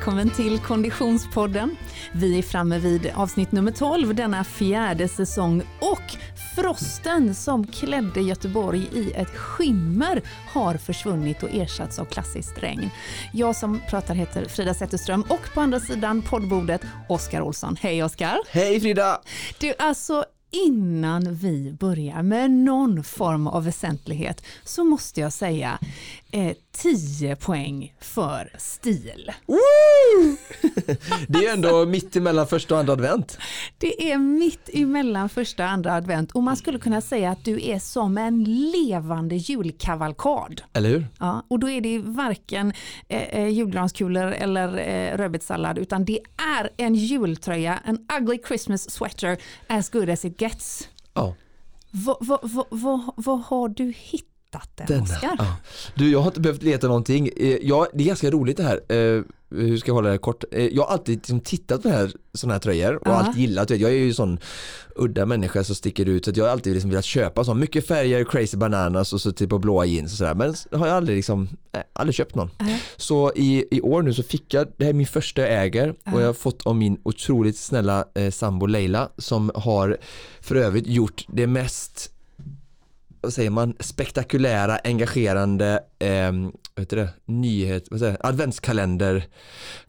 välkommen till Konditionspodden. Vi är framme vid avsnitt nummer 12 denna fjärde säsong och frosten som klädde Göteborg i ett skimmer har försvunnit och ersatts av klassiskt regn. Jag som pratar heter Frida Zetterström och på andra sidan poddbordet Oskar Olsson. Hej Oskar! Hej Frida! Du, alltså innan vi börjar med någon form av väsentlighet så måste jag säga 10 poäng för stil. det är ändå mitt emellan första och andra advent. Det är mitt emellan första och andra advent och man skulle kunna säga att du är som en levande julkavalkad. Eller hur? Ja, och då är det varken eh, eh julgranskulor eller eh, rödbetssallad utan det är en jultröja, en ugly Christmas sweater as good as it gets. Ja. Vad va, va, va, va, har du hittat den, Denna, Oskar? ja. Du, jag har inte behövt leta någonting. Eh, Ja, det är ganska roligt det här. Eh, hur ska jag hålla det kort? Eh, Jag har alltid liksom tittat på här, såna här tröjor och Ja. alltid gillat. Jag är ju sån udda människa som sticker ut så jag har alltid liksom velat köpa så mycket färger, crazy bananas och så typ av blåa jeans och sådär. Men har jag aldrig liksom, eh, aldrig köpt någon. Nej. Så i, i år nu så fick jag, det här är min första jag äger och jag har fått av min otroligt snälla eh, sambo Leila som har för övrigt gjort det mest vad säger man, spektakulära, engagerande, eh, vad heter det, nyhet, vad säger adventskalender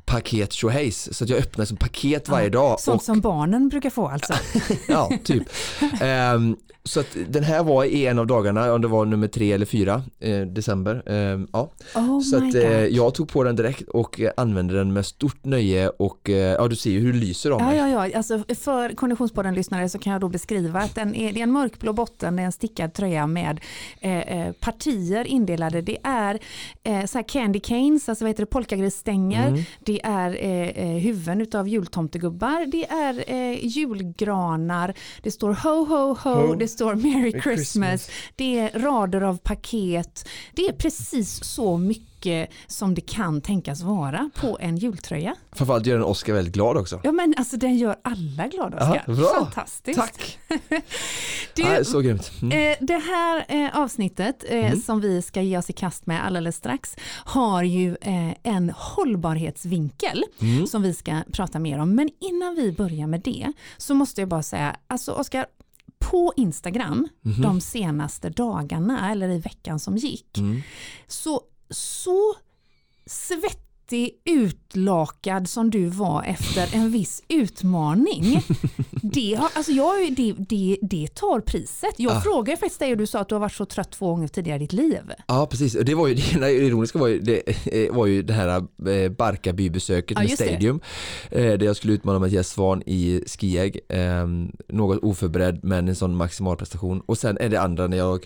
paket tjohejs. Så att jag öppnar som paket varje dag. Sånt och, som barnen brukar få alltså. ja, typ. Ehm, så att den här var i en av dagarna, om det var nummer tre eller fyra, eh, december. Ehm, ja. Oh Så att eh, jag tog på den direkt och eh, använde den med stort nöje och eh, ja du ser ju hur det lyser om Ja, mig. ja, ja. Alltså, för Konditionspodden-lyssnare så kan jag då beskriva att den är, det är en mörkblå botten, det är en stickad tröja med eh, eh, partier indelade. Det är eh, så här candy canes, alltså vad heter det, polkagrisstänger, Mm. det är eh, eh, huvuden utav jultomtegubbar, det är eh, julgranar, det står ho ho ho, Ho. Det står Merry Christmas, Christmas. det är rader av paket, det är precis så mycket som det kan tänkas vara på en jultröja. Framförallt gör den Oscar väldigt glad också. Ja men alltså den gör alla glada Oskar. Ja, bra. Fantastiskt. Tack! Du, Nej, så grymt. Mm. eh, det här eh, avsnittet eh, som vi ska ge oss i kast med alldeles strax har ju en hållbarhetsvinkel Mm. som vi ska prata mer om. Men innan vi börjar med det så måste jag bara säga, alltså Oskar, på Instagram Mhm. de senaste dagarna eller i veckan som gick Mm. så, så svettig, utlakad som du var efter en viss utmaning. Det, har, alltså jag, det, det, det tar priset. Jag Ah. frågade faktiskt dig och du sa att du har varit så trött två gånger tidigare i ditt liv. Ja precis, Och det var ju det ironiska var ju det, eh, var ju det här eh, Barkarby-besöket Ja, med just det. Stadium eh, där jag skulle utmana Mattias Svan i skiägg eh, något oförberedd men en sån maximal prestation och sen är det andra när jag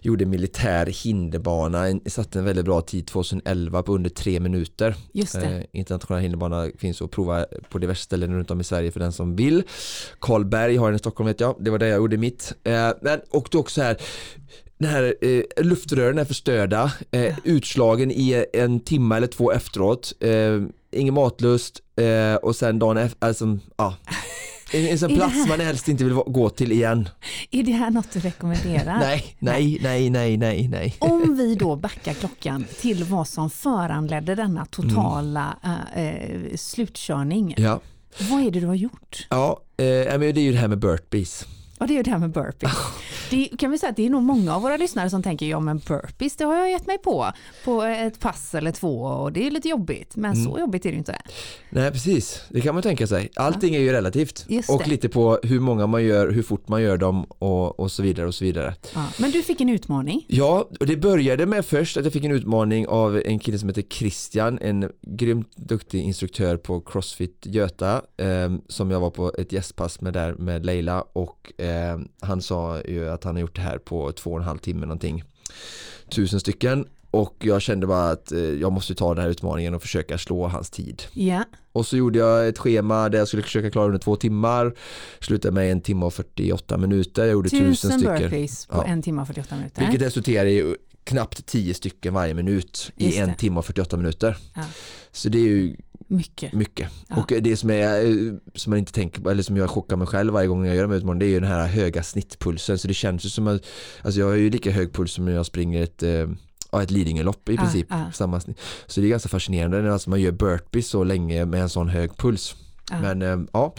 gjorde militär hinderbana, en, satte en väldigt bra tid 2011 på under tre minuter Just det. Internationella hinderbana finns att prova på diverse ställen runt om i Sverige för den som vill. Karlberg har den i Stockholm vet jag, det var där jag gjorde mitt. Eh, men, och då också här den här eh, luftrören är förstörda, eh, utslagen i en timme eller två efteråt, eh, ingen matlust eh, och sen dagen efter, alltså, ja. En, en sån plats här- man helst inte vill gå till igen. Är det här något du rekommenderar? Nej, nej, nej, nej, nej, nej. Om vi då backar klockan till vad som föranledde denna totala eh, eh, slutkörning. Ja, Vad är det du har gjort? ja eh, det är ju det här med burpees. Ja, det är ju det här med burpees. Det kan vi säga att det är nog många av våra lyssnare som tänker, ja men burpees det har jag gett mig på på ett pass eller två och det är lite jobbigt. Men så jobbigt är det ju inte. Nej precis, det kan man tänka sig. Allting är ju relativt och lite på hur många man gör, hur fort man gör dem och, och så vidare och så vidare. Ja, men du fick en utmaning. Ja, och det började med först att jag fick en utmaning av en kille som heter Christian, en grymt duktig instruktör på Crossfit Göta eh, som jag var på ett gästpass med där med Leila och eh, han sa ju att han har gjort det här på två och en halv timme någonting, tusen stycken och jag kände bara att eh, jag måste ta den här utmaningen och försöka slå hans tid. Ja, Och så gjorde jag ett schema där jag skulle försöka klara under två timmar. Slutade med en timme och 48 minuter. Jag gjorde tusen tusen stycken. burpees på Ja. en timme och 48 minuter. Vilket resulterar i knappt 10 stycken varje minut Just i en det. timme och 48 minuter. Ja. Så det är ju Mycket. mycket. Ja. Och det som, är, eh, som man inte tänker på, eller som jag chockar mig själv varje gång jag gör de här utmaningarna, det är ju den här höga snittpulsen. Så det känns ju som att, alltså jag har ju lika hög puls som när jag springer ett eh, ja, ett Lidingölopp i princip. ah. Samma, snitt. så det är ganska fascinerande när alltså man gör burpees så länge med en sån hög puls. Ja. Men eh, ja,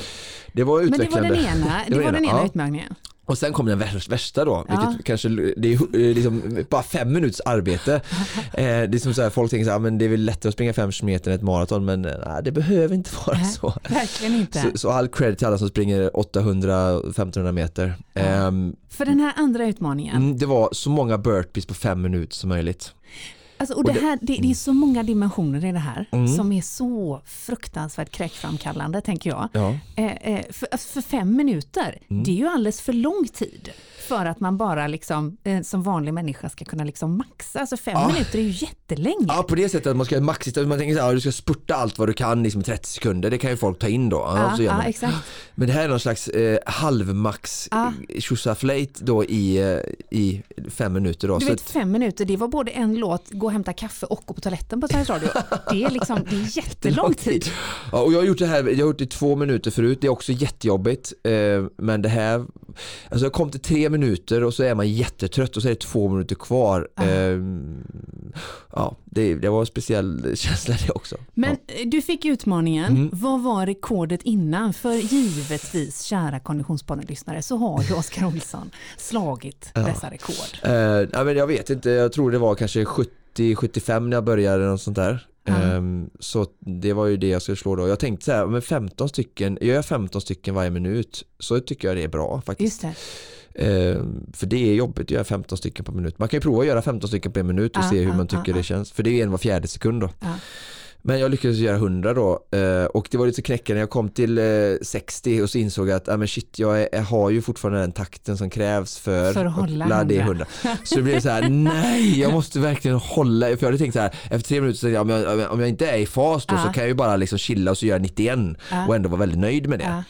det var Men det var utvecklande. den ena, det var den den ena, ena ja. utmaningen. Och sen kom den värsta, då, Ja. vilket kanske det är eh, liksom bara fem minuters arbete. Eh, det är som så här, folk tänker så här, men det är väl lättare att springa fem kilometer än ett maraton, men eh, nej, det behöver inte vara Nej. så. Verkligen inte. Så, så all cred till alla som springer 800-1500 meter. Ja. Ehm, För den här andra utmaningen, mm, det var så många burpees på fem minuter som möjligt. Alltså, och och det, här, det, det är så många dimensioner i det här Mm. som är så fruktansvärt kräkframkallande tänker jag. Ja. Eh, eh, för, alltså, för fem minuter, Mm. det är ju alldeles för lång tid för att man bara liksom, eh, som vanlig människa ska kunna liksom maxa. Alltså fem Ja. minuter är ju jättelänge. Ja på det sättet att man ska maxa, man tänker så här, ja, du ska spurta allt vad du kan liksom i 30 sekunder, det kan ju folk ta in då. Ja, ja, man. exakt. Men det här är någon slags eh, halvmax Ja. ja. tjosaflejt då i, eh, i fem minuter då. Du vet fem minuter, det var både en låt, gå och hämta kaffe och gå på toaletten på Sveriges Radio. Det är liksom, det är jättelång tid. Ja, och jag har gjort det här, jag har gjort det i två minuter förut, det är också jättejobbigt. Eh, men det här, alltså jag kom till tre minuter och så är man jättetrött och så är det två minuter kvar. Ah. Eh, ja, det, det var en speciell känsla det också. Men ja. eh, du fick utmaningen, Mm. vad var rekordet innan? För givetvis, kära Konditionspodden-lyssnare, så har ju Oskar Olsson slagit Ja. dessa rekord. Eh, ja, men jag vet inte, jag tror det var kanske 70-75 när jag började något sånt där. Ehm, så det var ju det jag skulle slå då. Jag tänkte så här, men 15 stycken, gör jag 15 stycken varje minut så tycker jag det är bra faktiskt. Det. Ehm, för det är jobbigt att göra 15 stycken på minut. Man kan ju prova att göra 15 stycken på en minut och Ja, se hur man tycker ja, det känns. För det är en var fjärde sekund då. Men jag lyckades göra 100 då eh, och det var lite knäckande jag kom till eh, 60 och så insåg jag att ah, men shit, jag, är, jag har ju fortfarande den takten som krävs för, För att hålla la det 100. 100. Så det blev så här, nej jag måste verkligen hålla, för jag hade tänkt så här, efter tre minuter så tänkte jag, om jag, om jag inte är i fas då Ja. så kan jag ju bara liksom chilla och så göra 91 Ja. och ändå vara väldigt nöjd med det. Ja.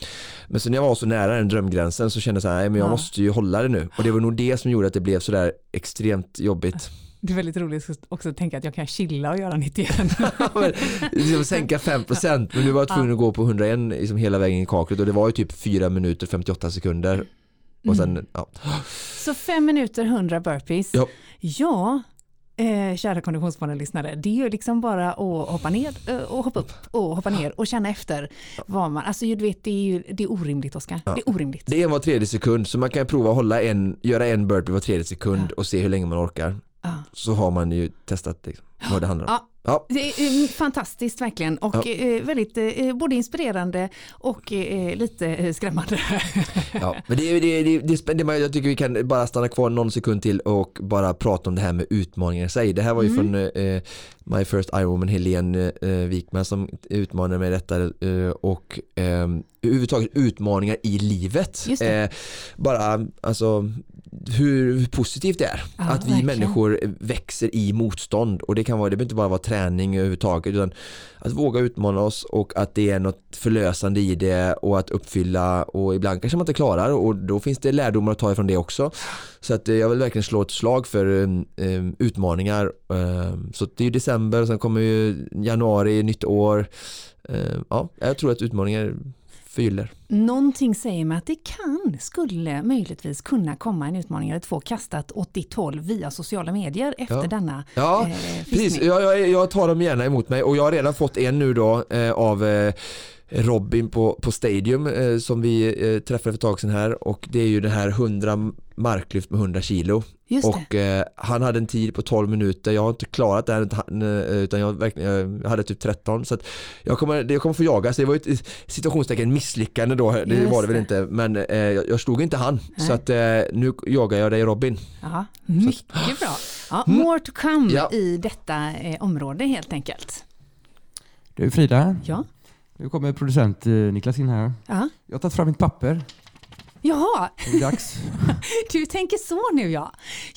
Men så när jag var så nära den drömgränsen så kände jag så här, nej men jag Ja. måste ju hålla det nu och det var nog det som gjorde att det blev så där extremt jobbigt. Det är väldigt roligt också att tänka att jag kan chilla och göra 91. men, liksom sänka 5% men nu var tvungen att gå på 101 liksom hela vägen i kaklet och det var ju typ 4 minuter 58 sekunder och sen, Mm. ja. Så fem minuter 100 burpees. Ja. Ja, eh, kära konditionspodden-lyssnare, det är ju liksom bara att hoppa ner eh, och hoppa upp och hoppa ner och känna efter vad man, alltså du vet det är ju det är orimligt Oskar, Ja. det är orimligt. Det är en var tredje sekund så man kan prova att hålla en, göra en burpee var tredje sekund Ja. och se hur länge man orkar. Så har man ju testat liksom, vad det handlar om. Ja. Det är eh, fantastiskt verkligen och Ja. eh, väldigt eh, både inspirerande och lite skrämmande. Ja, men det, det, det, det, det, jag tycker vi kan bara stanna kvar någon sekund till och bara prata om det här med utmaningar i sig. Det här var ju Mm. från eh, My First Ironwoman Helene eh, Wikman som utmanade mig detta eh, och eh, överhuvudtaget utmaningar i livet. Eh, bara alltså hur, hur positivt det är Ja, att vi verkligen. människor växer i motstånd och det kan vara, det behöver inte bara vara träning träning överhuvudtaget utan att våga utmana oss och att det är något förlösande i det och att uppfylla och ibland kanske man inte klarar och då finns det lärdomar att ta ifrån det också. Så att eh, jag vill verkligen slå ett slag för um, um, utmaningar. Um, så det är ju december och sen kommer ju januari, nytt år. Um, ja, jag tror att utmaningar förgyller. Någonting säger mig att det kan, skulle möjligtvis kunna komma en utmaning eller två kastat åt ditt håll via sociala medier efter Ja. denna Ja, eh, Precis, jag, jag, jag tar dem gärna emot mig och jag har redan fått en nu då eh, av eh, Robin på, på Stadium eh, som vi eh, träffade för ett tag sedan här och det är ju det här 100 marklyft med 100 kilo Just det. och eh, han hade en tid på 12 minuter, jag har inte klarat det här utan- eh, utan jag, jag hade typ 13 så att jag kommer, jag kommer få jaga så det var ju ett situationstecken misslyckande då, det Just var det väl det. inte men eh, jag, jag slog inte han Nej. så att eh, nu jagar jag dig Robin. Ja, mycket bra. Ja, Mm. more to come Ja. i detta eh, område helt enkelt. Du Frida, Ja. Nu kommer producent eh, Niklas in här. Ja. Jag har tagit fram mitt papper. Jaha, Det är dags. du tänker så nu ja.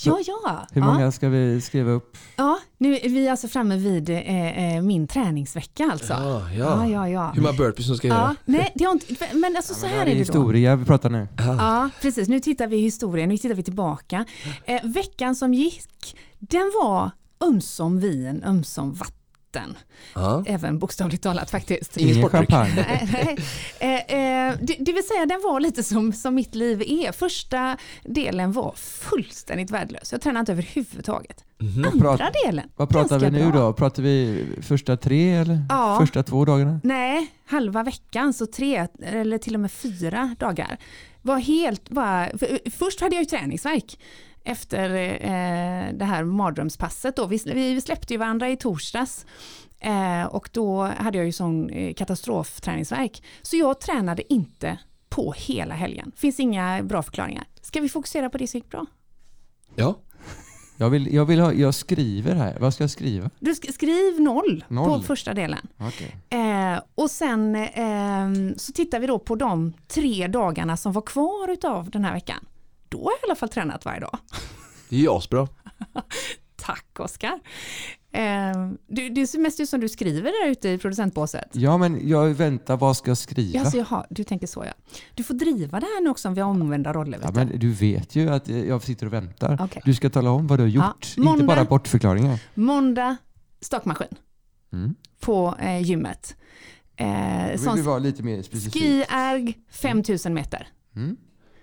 Ja, ja. Hur ja. många ska vi skriva upp? Ja, nu är vi alltså framme vid eh, eh, min träningsvecka alltså. Ja, ja, ja. ja. Hur många burpees som ska Ja, göra? nej, det har inte, men alltså så det här är är det då. historia vi pratar nu. Ja, precis. Nu tittar vi i historien, nu tittar vi tillbaka. Eh, veckan som gick, den var ömsom vin, ömsom vatten vatten. Ja. Även bokstavligt talat faktiskt. Ingen champagne. Nej, nej. Eh, eh, det, det vill säga den var lite som, som mitt liv är. Första delen var fullständigt värdelös. Jag tränade inte överhuvudtaget. Pratar- Andra delen, Vad pratar vi nu bra. då? Pratar vi första tre eller Ja. första två dagarna? Nej, halva veckan, så tre eller till och med fyra dagar. Var helt bara, för, först hade jag ju träningsverk efter eh, det här mardrömspasset. Då. Vi, vi släppte ju varandra i torsdags eh, och då hade jag ju sån eh, katastrofträningsverk. Så jag tränade inte på hela helgen. Finns inga bra förklaringar. Ska vi fokusera på det som gick bra? ja. Jag, vill, jag, vill ha, jag skriver här. Vad ska jag skriva? Du sk- skriv noll, på Noll. första delen. Okej. Eh, och sen eh, så tittar vi då på de tre dagarna som var kvar utav den här veckan. Då har jag i alla fall tränat varje dag. Det är asbra. Tack Oskar. Eh, det, det är mest ut som du skriver där ute i producentbåset. Ja, men jag väntar. Vad ska jag skriva? Alltså, jaha, du tänker så ja. Du får driva det här nu också om vi har omvända roller. Ja, men du vet ju att jag sitter och väntar. Okej. Du ska tala om vad du har gjort, måndag. inte bara bortförklaringar. Måndag, stakmaskin Mm. på eh, gymmet. Eh, Då vill sån vi vara lite mer specifik. skierg 5000 meter. Mm.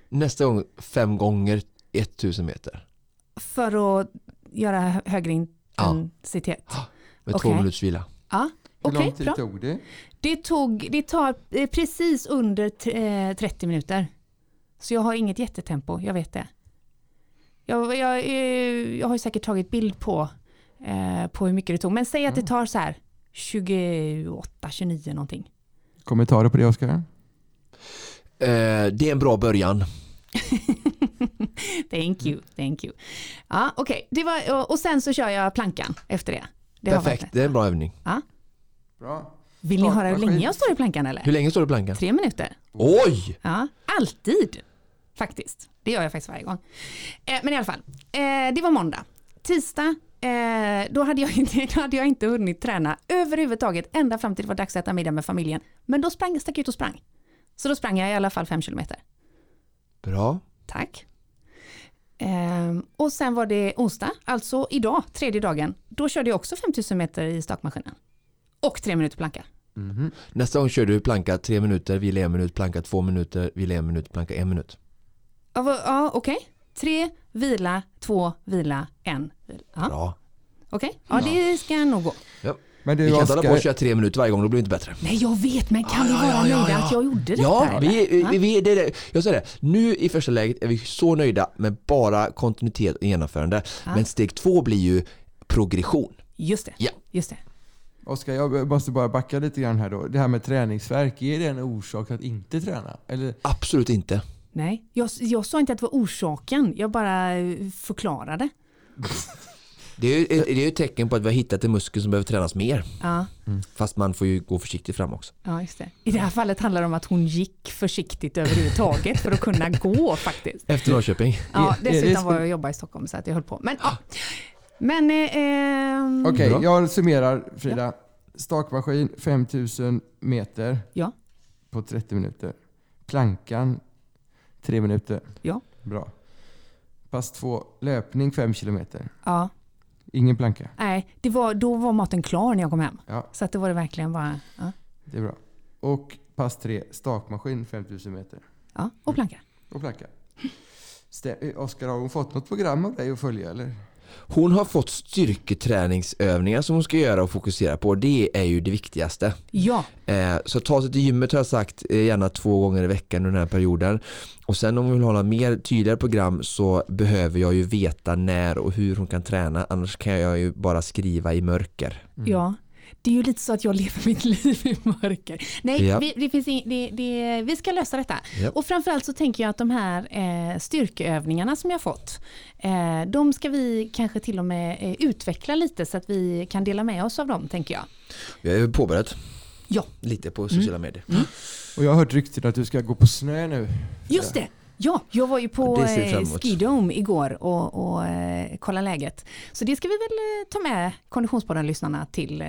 Nästa gång fem gånger 1000 meter. För att göra hö- högre intensitet. Med Okej. två minuters vila. Ja, Hur okej, lång tid bra. tog det? Det, tog, det tar eh, precis under t- eh, 30 minuter. Så jag har inget jättetempo, jag vet det. Jag, jag, eh, jag har ju säkert tagit bild på, på hur mycket det tog. Men säg att det tar så här 28, 29 någonting. Kommentarer på det Oskar? Eh, det är en bra början. Thank you, thank you. Ja, okej. Det var Och sen så kör jag plankan efter det. det Perfekt, det är en bra övning. Bra. Vill ni höra hur länge jag står i plankan eller? Hur länge står du på plankan? Tre minuter. Oj! Ja, alltid faktiskt. Det gör jag faktiskt varje gång. Eh, men i alla fall, eh, det var måndag. Tisdag, eh, då, hade jag inte, då hade jag inte hunnit träna överhuvudtaget ända fram till det var dags att äta middag med familjen. Men då sprang, stack jag ut och sprang. Så då sprang jag i alla fall fem kilometer. Bra. Tack. Ehm, och sen var det onsdag, alltså idag, tredje dagen. Då körde jag också 5000 meter i stakmaskinen. Och tre minuter planka. Mhm. Nästa gång kör du planka tre minuter, vila en minut, planka två minuter, vila en minut, planka en minut. Ja, ja okej. Tre, vila, två, vila, en. Vila. Ja, Bra. Okej, ja det ska nog gå. Men Vi du kan inte hålla på och köra tre minuter varje gång, då blir det inte bättre. Nej jag vet, men kan vi ja, vara nöjda ja. att jag gjorde detta? Ja, vi, vi, vi, det, är det. jag säger det. Nu i första läget är vi så nöjda med bara kontinuitet och genomförande. Men steg två blir ju progression. Just det, Ja. just det. Oskar, jag måste bara backa lite grann här då. Det här med träningsverk, är det en orsak att inte träna? Eller? Absolut inte. Nej, jag, jag sa inte att det var orsaken, jag bara eh, förklarade. Det är ju det är ett tecken på att vi har hittat en muskel som behöver tränas mer. Ja, Fast man får ju gå försiktigt fram också. ja, just det. I det här fallet handlar det om att hon gick försiktigt överhuvudtaget för att kunna gå faktiskt. Efter Norrköping. Ja, dessutom var jag och jobbade i Stockholm så att jag höll på. Men, ja. Men, eh, ehm, Okej, Bra. jag summerar Frida. Stakmaskin 5000 meter Ja. på 30 minuter. Plankan 3 minuter. Ja. Bra. Pass 2, löpning 5 kilometer. ja, Ingen planka. nej, det var, då var maten klar när jag kom hem. Ja, Så att det var det verkligen bara, ja, det är bra. Och pass 3, stakmaskin 5000 meter. ja och planka. Och planka. Oskar, har hon fått något program av dig att följa eller? Hon har fått styrketräningsövningar som hon ska göra och fokusera på. Det är ju det viktigaste. Ja, Eh, så ta sig till gymmet har jag sagt eh, gärna två gånger i veckan under den här perioden. Och sen om hon vill ha mer tydligare program så behöver jag ju veta när och hur hon kan träna. Annars kan jag ju bara skriva i mörker. ja. Det är ju lite så att jag lever mitt liv i mörker. Nej, Ja. vi, det finns in, det, det, vi ska lösa detta. Ja. Och framförallt så tänker jag att de här eh, styrkeövningarna som jag fått, eh, de ska vi kanske till och med eh, utveckla lite så att vi kan dela med oss av dem, tänker jag. Jag är påbörjat Ja. lite på sociala medier. Och jag har hört rykten att du ska gå på snö nu. Just det! Ja, jag var ju på eh. Skidome igår och, och eh, kollade läget. Så det ska vi väl eh, ta med Konditionspodden-lyssnarna till eh,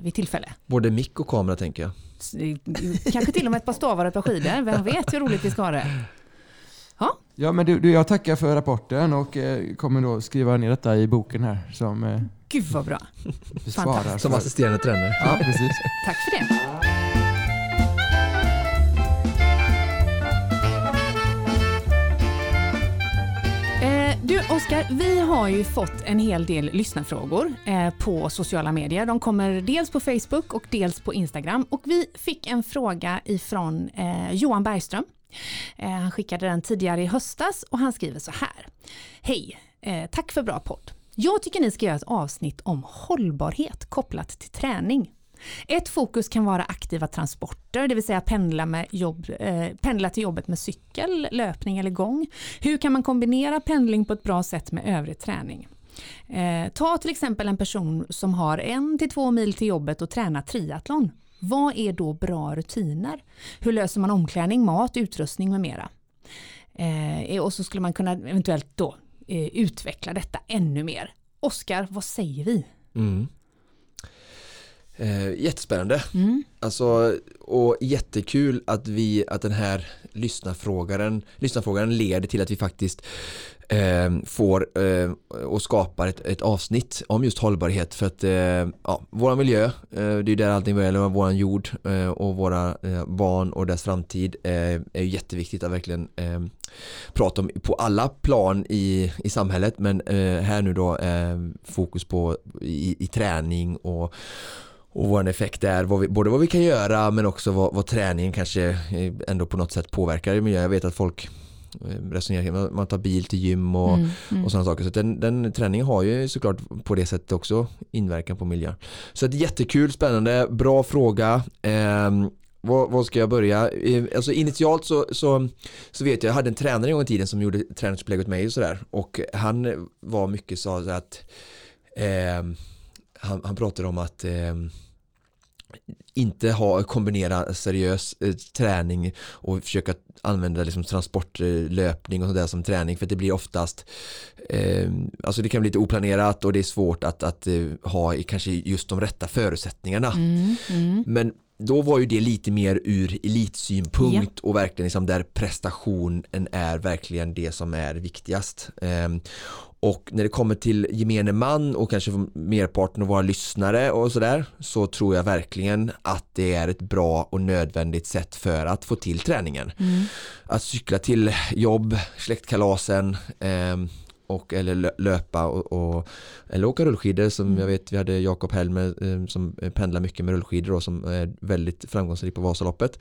vid tillfälle. Både mick och kamera tänker jag. Eh, Kanske till och med ett par stavar och ett par skidor. Vem vet hur roligt vi ska ha det. Ja, men du, du, jag tackar för rapporten och eh, kommer då skriva ner detta i boken här som eh, Gud vad bra. Som assisterande tränare. Ja, precis. Tack för det. Du Oskar, vi har ju fått en hel del lyssnarfrågor eh, på sociala medier. De kommer dels på Facebook och dels på Instagram. Och vi fick en fråga ifrån eh, Johan Bergström. Eh, han skickade den tidigare i höstas och han skriver så här. Hej, tack för bra podd. Jag tycker ni ska göra ett avsnitt om hållbarhet kopplat till träning. Ett fokus kan vara aktiva transporter, det vill säga pendla, med jobb, eh, pendla till jobbet med cykel, löpning eller gång. Hur kan man kombinera pendling på ett bra sätt med övrig träning? Eh, ta till exempel en person som har en till två mil till jobbet och tränar triathlon. Vad är då bra rutiner? Hur löser man omklädning, mat, utrustning med mera? Eh, och så skulle man kunna eventuellt då eh, utveckla detta ännu mer. Oskar, vad säger vi? Mm. Eh, jättespännande. Mm. Alltså, och jättekul att vi, att den här lyssnarfrågaren, lyssnarfrågaren leder till att vi faktiskt eh, får eh, och skapar ett, ett avsnitt om just hållbarhet för att eh, ja, våra miljö, eh, det är där allting börjar, våran jord eh, och våra eh, barn och dess framtid är jätteviktigt att verkligen prata om på alla plan i, i samhället men här nu då fokus på i, i träning och och vår effekt är, vad vi, både vad vi kan göra men också vad, vad träningen kanske eh, ändå på något sätt påverkar i miljön. Jag vet att folk eh, resonerar man tar bil till gym och, Mm, mm. och sådana saker. Så den, den träningen har ju såklart på det sättet också inverkan på miljön. Så det är jättekul, spännande, bra fråga. Ehm, vad, vad ska jag börja? Eh, Alltså initialt så, så, så vet jag, jag hade en tränare en gång i tiden som gjorde träningsupplägg åt mig och sådär. Och han var mycket så att ehm, han, han pratade om att ehm, inte ha, kombinera seriös eh, träning och försöka använda liksom transportlöpning och sånt där som träning för det blir oftast eh, alltså det kan bli lite oplanerat och det är svårt att, att eh, ha i kanske just de rätta förutsättningarna Mm, mm. men då var ju det lite mer ur elitsynpunkt och verkligen liksom där prestationen är verkligen det som är viktigast. Och när det kommer till gemene man och kanske merparten av våra lyssnare och sådär så tror jag verkligen att det är ett bra och nödvändigt sätt för att få till träningen. Mm. Att cykla till jobb, släktkalasen ehm, och, eller lö- löpa och, och eller åka rullskidor som Mm. jag vet vi hade Jakob Helmer eh, som pendlar mycket med rullskidor och som är väldigt framgångsrik på Vasaloppet.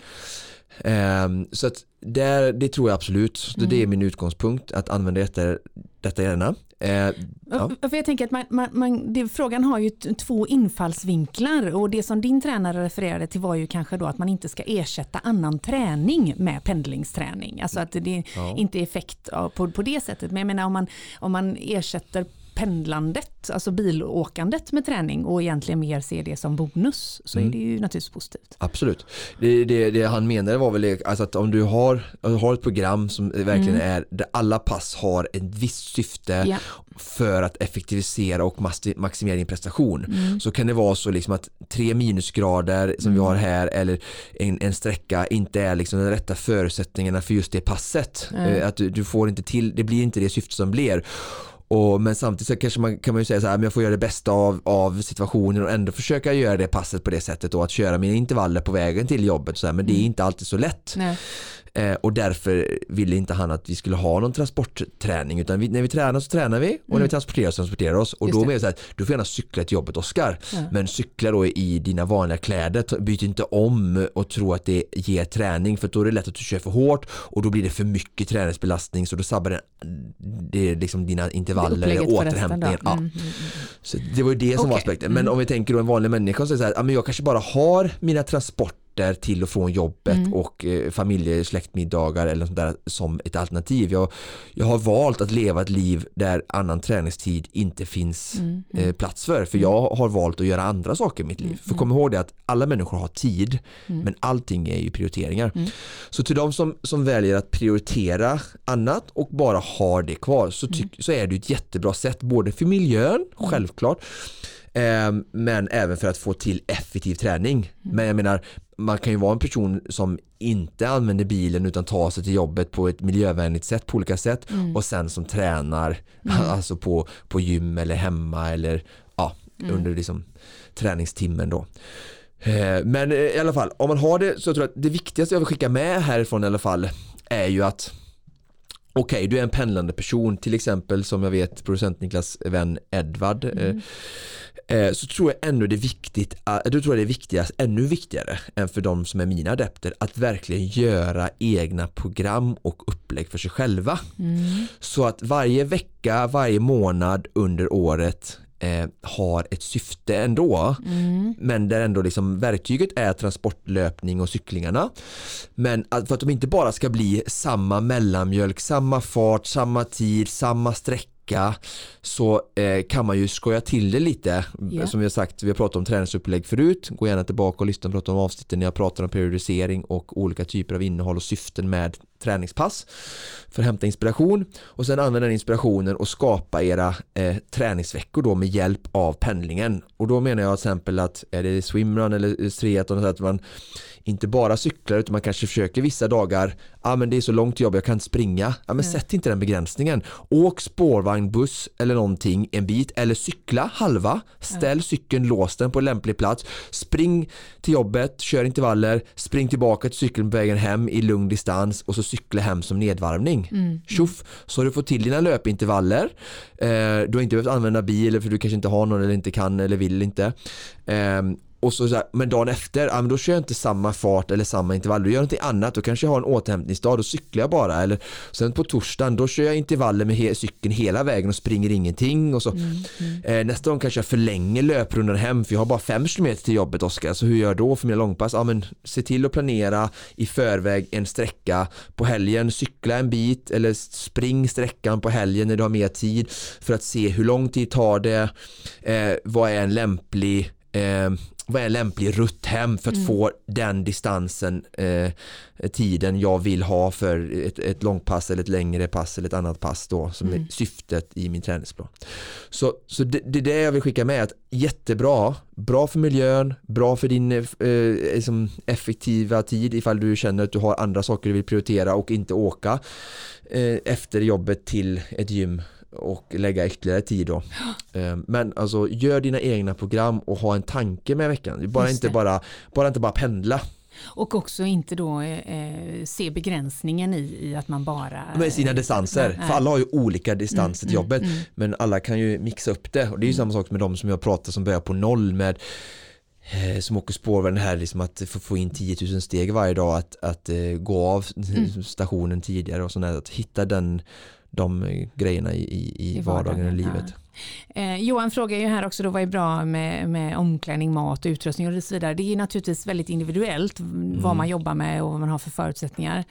Ehm, så att där, det tror jag absolut, Så det är Mm. min utgångspunkt att använda detta, detta gärna. Eh, Ja. För jag tänker att man, man, man, det, frågan har ju två infallsvinklar och det som din tränare refererade till var ju kanske då att man inte ska ersätta annan träning med pendlingsträning. Alltså att det Ja. inte är effekt på, på det sättet. Men jag menar om man, om man ersätter pendlandet, alltså bilåkandet med träning och egentligen mer ser det som bonus så är Mm. det ju naturligtvis positivt. Absolut. Det, det, det han menade var väl alltså att om du har, har ett program som verkligen Mm. är där alla pass har ett visst syfte Ja. för att effektivisera och maximera din prestation Mm. så kan det vara så liksom att tre minusgrader som vi har här eller en, en sträcka inte är liksom de rätta förutsättningarna för just det passet. Eh, Att du, du får inte till, det blir inte det syfte som blir. Och, men samtidigt så kanske man, kan man ju säga så här, men jag får göra det bästa av, av situationen och ändå försöka göra det passet på det sättet och att köra mina intervaller på vägen till jobbet. Så här, men det är Mm. inte alltid så lätt. Nej. Eh, och därför ville inte han att vi skulle ha någon transportträning utan vi, när vi tränar så tränar vi och när vi transporterar så transporterar vi oss. Och Mm. Just då är det så här, du får gärna cykla till jobbet Oskar. Ja. Men cykla då i dina vanliga kläder, byt inte om och tro att det ger träning för då är det lätt att du kör för hårt och då blir det för mycket träningsbelastning så då sabbar det, det är liksom dina intervaller, resten återhämtningen. Ja. Mm, mm, mm. Så det var ju det som var Okej. aspekten. Men Mm. om vi tänker då en vanlig människa så är det så här, ja, men jag kanske bara har mina transporter till och från jobbet Mm. och eh, familje, släktmiddagar eller sånt där som ett alternativ. Jag, jag har valt att leva ett liv där annan träningstid inte finns Mm, mm. eh, plats för. För jag har valt att göra andra saker i mitt liv. Mm, För kom ihåg det att alla människor har tid Mm. men allting är ju prioriteringar. Mm. Så till de som, som väljer att prioritera annat och bara har det kvar så, tyck, så är det ett jättebra sätt både för miljön, självklart men även för att få till effektiv träning. Men jag menar man kan ju vara en person som inte använder bilen utan tar sig till jobbet på ett miljövänligt sätt på olika sätt Mm. och sen som tränar alltså på, på gym eller hemma eller ja, Mm. under liksom, träningstimmen då. Eh, Men eh, i alla fall, om man har det så tror jag att det viktigaste jag vill skicka med härifrån i alla fall är ju att Okej, du är en pendlande person, till exempel som jag vet producent Niklas vän Edvard eh, eh, så tror jag ändå det är viktigt, eh, då tror jag det är viktigast, ännu viktigare än för de som är mina adepter att verkligen göra egna program och upplägg för sig själva. Mm. Så att varje vecka, varje månad under året eh, har ett syfte ändå. Mm. Men där ändå liksom verktyget är transportlöpning och cyklingarna. Men att, för att de inte bara ska bli samma mellanmjölk, samma fart, samma tid, samma sträcka så eh, kan man ju skoja till det lite. Ja. Som vi har sagt, vi har pratat om träningsupplägg förut. Gå gärna tillbaka och lyssna på de avsnitten när jag pratar om periodisering och olika typer av innehåll och syften med träningspass för att hämta inspiration och sen använda den inspirationen och skapa era eh, träningsveckor då med hjälp av pendlingen och då menar jag till exempel att är det swimrun eller triathlon så att man inte bara cyklar utan man kanske försöker vissa dagar ah, men det är så långt till jobb jag kan inte springa. Ja men Nej. sätt inte den begränsningen. Åk spårvagn, buss eller någonting en bit eller cykla halva. Ställ cykeln, lås den på en lämplig plats. Spring till jobbet, kör intervaller spring tillbaka till cykeln på vägen hem i lugn distans och så cykla hem som nedvarvning. Mm. tjoff! Så har du fått till dina löpintervaller. Eh, du har inte behövt använda bil för du kanske inte har någon eller inte kan eller vill inte. Ehm, och så, så här, men dagen efter, ja, men då kör jag inte samma fart eller samma intervall, då gör jag någonting annat, då kanske jag har en återhämtningsdag, då cyklar jag bara. Eller sen på torsdagen, då kör jag intervaller med he- cykeln hela vägen och springer ingenting och så. Eh, nästa gång kanske jag förlänger löprundan hem för jag har bara 5 km till jobbet Oskar, så hur gör jag då för mina långpass? Ja men se till att planera i förväg en sträcka på helgen, cykla en bit eller spring sträckan på helgen när du har mer tid för att se hur lång tid tar det, eh, vad är en lämplig eh, vad är lämplig rutt hem för att få den distansen, eh, tiden jag vill ha för ett, ett långpass eller ett längre pass eller ett annat pass då som är syftet i min träningsplan. Så, så det, det är det jag vill skicka med att jättebra, bra för miljön, bra för din eh, liksom effektiva tid ifall du känner att du har andra saker du vill prioritera och inte åka eh, efter jobbet till ett gym och lägga ytterligare tid då. Eh, Men alltså gör dina egna program och ha en tanke med veckan. Bara inte bara, bara inte bara pendla Och också inte då eh, se begränsningen i, i att man bara... med sina distanser. Nej. För alla har ju olika distanser till Mm, jobbet. mm, Men alla kan ju mixa upp det och det är ju samma sak med de som jag pratar som börjar på noll med eh, som åker spårvagn här liksom att få, in 10 000 steg varje dag att, att eh, gå av Mm. stationen tidigare och sådär att hitta den de grejerna i, i, i, I vardagen vardagen, livet. Eh, Johan frågar ju här också då vad är bra med, med omklädning, mat, utrustning och så vidare. Det är naturligtvis väldigt individuellt Mm. vad man jobbar med och vad man har för förutsättningar.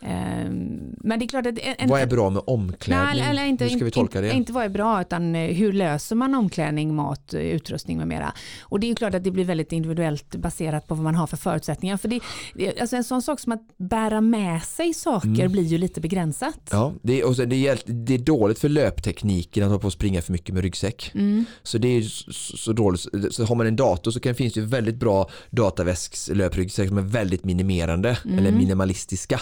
Eh, men det är klart att... En, Vad är bra med omklädning? Nej, eller inte, Hur ska vi tolka det? Inte, inte vad är bra utan eh, hur löser man omklädning, mat, eh, utrustning med mera. Och det är klart att det blir väldigt individuellt baserat på vad man har för förutsättningar. För det, alltså en sån sak som att bära med sig saker Mm. blir ju lite begränsat. Ja, det är, och det, är, det är dåligt för löptekniken att hålla på och springa för mycket med ryggsäck. Mm. Så det är så, dåligt. Så har man en dator så kan, finns det väldigt bra dataväsks löpryggsäck som är väldigt minimerande eller minimalistiska.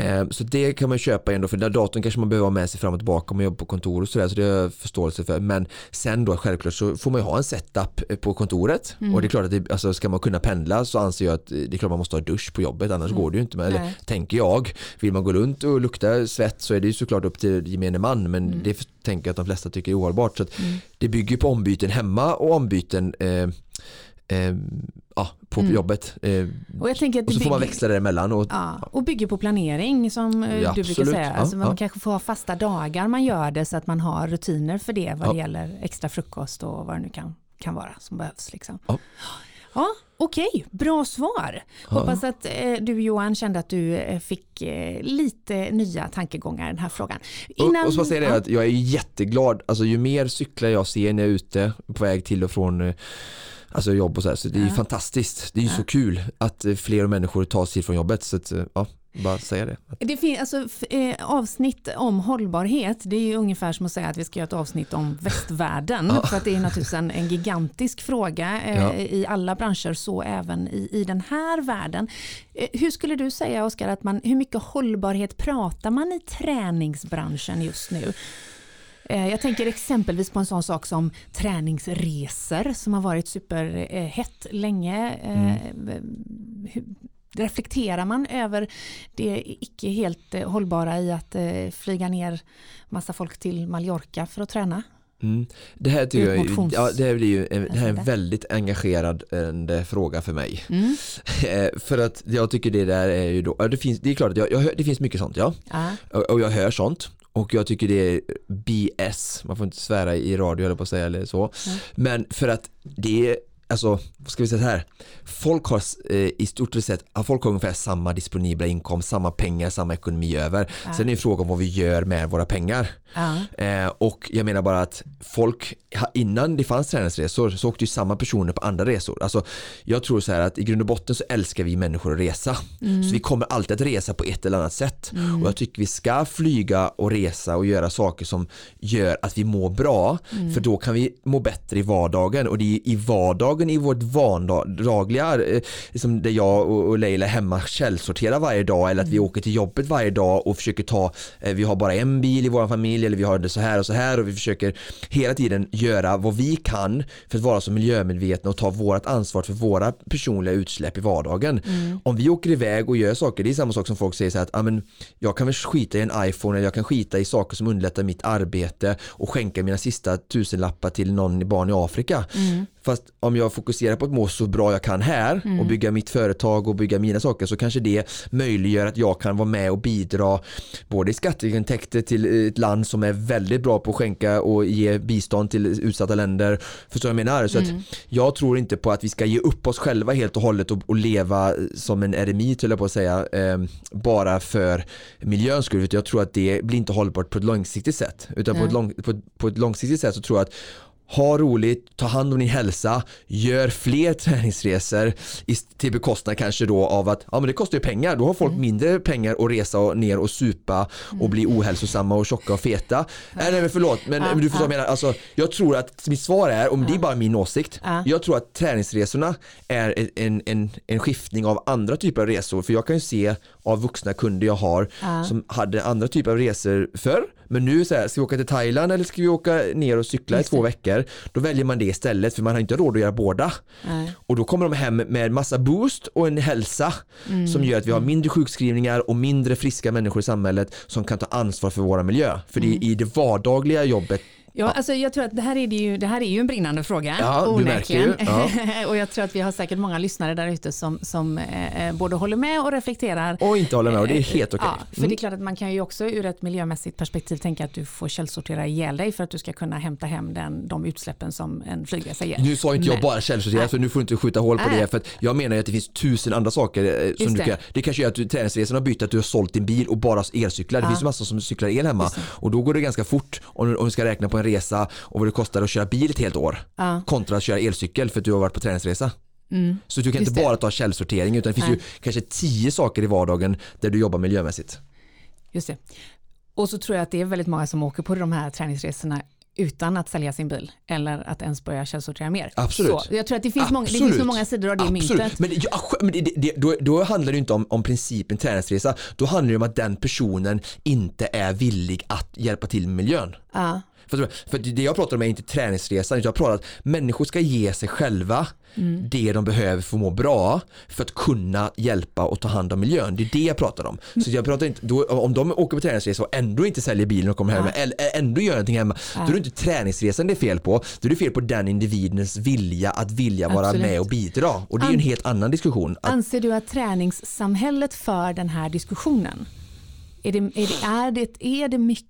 Mm. Eh, så det kan man köpa ändå för den där datorn kanske man behöver ha med sig fram och tillbaka om man jobbar på kontor och sådär så det har jag förståelse för. Men sen då självklart så får man ju ha en setup eh, på kontoret och det är klart att det, alltså, ska man kunna pendla så anser jag att det är klart man måste ha dusch på jobbet annars går det ju inte. Men, eller tänker jag, vill man gå runt och lukta svett så är det ju såklart upp till gemene man men det f- tänker jag att de flesta tycker är ohållbart. Så att Det bygger på ombyten hemma och ombyten eh, eh, ja, på Mm. jobbet. Eh, Och jag tänker att och så får man bygger- växla däremellan. Och, Ja, och bygger på planering som eh, Ja, du brukar absolut. säga. Ja, Alltså man kanske får ha fasta dagar man gör det så att man har rutiner för det vad det gäller extra frukost och vad det nu kan, kan vara som behövs. Liksom. Ja. Okej, bra svar. Hoppas att eh, du Johan kände att du eh, fick eh, lite nya tankegångar i den här frågan. och, och så bara säga det ja. att jag är jätteglad, alltså ju mer cyklar jag ser när jag är ute på väg till och från eh, Alltså jobb och så här, så det är ju Ja. fantastiskt. Det är ju så kul att eh, fler människor tar sig från jobbet. Så att, eh, ja, bara säga det. Det finns alltså, eh, avsnitt om hållbarhet, det är ju ungefär som att säga att vi ska göra ett avsnitt om västvärlden. För att det är naturligtvis en, en gigantisk fråga eh, Ja. i alla branscher, så även i, i den här världen. Eh, hur skulle du säga Oskar, att man, hur mycket hållbarhet pratar man i träningsbranschen just nu? Eh, Jag tänker exempelvis på en sån sak som träningsresor som har varit superhett länge. Eh, hur- Reflekterar man över det icke helt eh, hållbara i att eh, flyga ner massa folk till Mallorca för att träna? Mm. Det här tycker jag ja, det här blir ju en, här är en sida. väldigt engagerad fråga för mig. Mm. Eh, för att jag tycker det där är ju då, det, finns, det är klart att jag, jag hör, det finns mycket sånt ja. Ja. Och, och jag hör sånt. Och jag tycker det är BS, man får inte svära i radio eller på att säga eller så. Mm. Men för att det är, alltså, vad ska vi säga så här? Folk har eh, i stort sett, folk har ungefär samma disponibla inkomst, samma pengar, samma ekonomi över. Ja. Sen är det frågan om vad vi gör med våra pengar. Ja. Eh, och jag menar bara att folk, innan det fanns träningsresor så åkte ju samma personer på andra resor. Alltså, jag tror så här att i grund och botten så älskar vi människor att resa. Så vi kommer alltid att resa på ett eller annat sätt. Och jag tycker vi ska flyga och resa och göra saker som gör att vi mår bra. För då kan vi må bättre i vardagen. Och det är i vardagen, i vårt vardagliga, eh, liksom där jag och Leila är hemma källsorterar varje dag eller att vi åker till jobbet varje dag och försöker ta, eh, vi har bara en bil i vår familj eller vi har det så här och så här och vi försöker hela tiden göra vad vi kan för att vara så miljömedvetna och ta vårt ansvar för våra personliga utsläpp i vardagen. Om vi åker iväg och gör saker, det är samma sak som folk säger så här att jag kan väl skita i en iPhone eller jag kan skita i saker som underlättar mitt arbete och skänka mina sista tusenlappar till någon barn i Afrika. Fast om jag fokuserar på att må så bra jag kan här och bygga mitt företag och bygga mina saker så kanske det möjliggör att jag kan vara med och bidra både i skatteintäkter till ett land som är väldigt bra på att skänka och ge bistånd till utsatta länder. Förstår du vad jag menar? Så att jag tror inte på att vi ska ge upp oss själva helt och hållet och, och leva som en eremit höll jag på att säga eh, bara för miljöns skull. Jag tror att det blir inte hållbart på ett långsiktigt sätt. Utan på ett, lång, på, på ett långsiktigt sätt så tror jag att ha roligt, ta hand om din hälsa, gör fler träningsresor till bekostnad kanske då av att ja men det kostar ju pengar, då har folk mindre pengar att resa och ner och supa och bli ohälsosamma och tjocka och feta. Nej, nej men förlåt, men, men du förstår vad jag menar. Alltså, jag tror att mitt svar är, om det är bara min åsikt, Ja. jag tror att träningsresorna är en- en, en, skiftning av andra typer av resor. För jag kan ju se av vuxna kunder jag har som hade andra typer av resor förr. Men nu så här, ska vi åka till Thailand eller ska vi åka ner och cykla i två det. Veckor? Då väljer man det istället för man har inte råd att göra båda. Nej. Och då kommer de hem med massa boost och en hälsa Mm. som gör att vi har mindre sjukskrivningar och mindre friska människor i samhället som kan ta ansvar för våra miljö. För det Mm. är i det vardagliga jobbet Ja, alltså jag tror att det här är, det ju, det här är ju en brinnande fråga. Ja, onekligen. och jag tror att vi har säkert många lyssnare där ute som, som eh, eh, både håller med och reflekterar. och inte håller med och det är helt okej. Ja, för det är klart att man kan ju också ur ett miljömässigt perspektiv tänka att du får källsortera ihjäl dig för att du ska kunna hämta hem den, de utsläppen som en flygresa ger. Nu sa inte jag Men- bara källsortera för nu får du inte skjuta hål på Nej. det för jag menar ju att det finns tusen andra saker eh, som Just du kan. Det kanske är att du träningsresan har bytt att du har sålt din bil och bara elcyklar. Det Ja. finns massor som cyklar el hemma och då går det ganska fort om du, om du ska räkna på en resa och vad det kostar att köra bil ett helt år Ja. kontra att köra elcykel för att du har varit på träningsresa. Mm. Så du kan Just inte det. bara ta källsortering utan det finns Nej. ju kanske tio saker i vardagen där du jobbar miljömässigt. Just det. Och så tror jag att det är väldigt många som åker på de här träningsresorna utan att sälja sin bil eller att ens börja källsortera mer. Absolut. Så, jag tror att det finns, många, det finns så många sidor av det Absolut. myntet. Men, ja, sj- men det, det, då, då handlar det ju inte om, om principen träningsresa. Då handlar det om att den personen inte är villig att hjälpa till med miljön. Ja. För, för det jag pratar om är inte träningsresan, utan jag pratar om att människor ska ge sig själva Mm. det de behöver för att må bra för att kunna hjälpa och ta hand om miljön. Det är det jag pratar om. Så jag pratar inte, då, om de åker på träningsresa och ändå inte säljer bilen och kommer hem, eller ändå gör någonting hemma, då är det inte träningsresan det är fel på, då är det fel på den individens vilja att vilja vara Absolut. med och bidra. Och det är ju en helt annan diskussion. Anser du att träningssamhället för den här diskussionen? Är det, är det, är det, är det mycket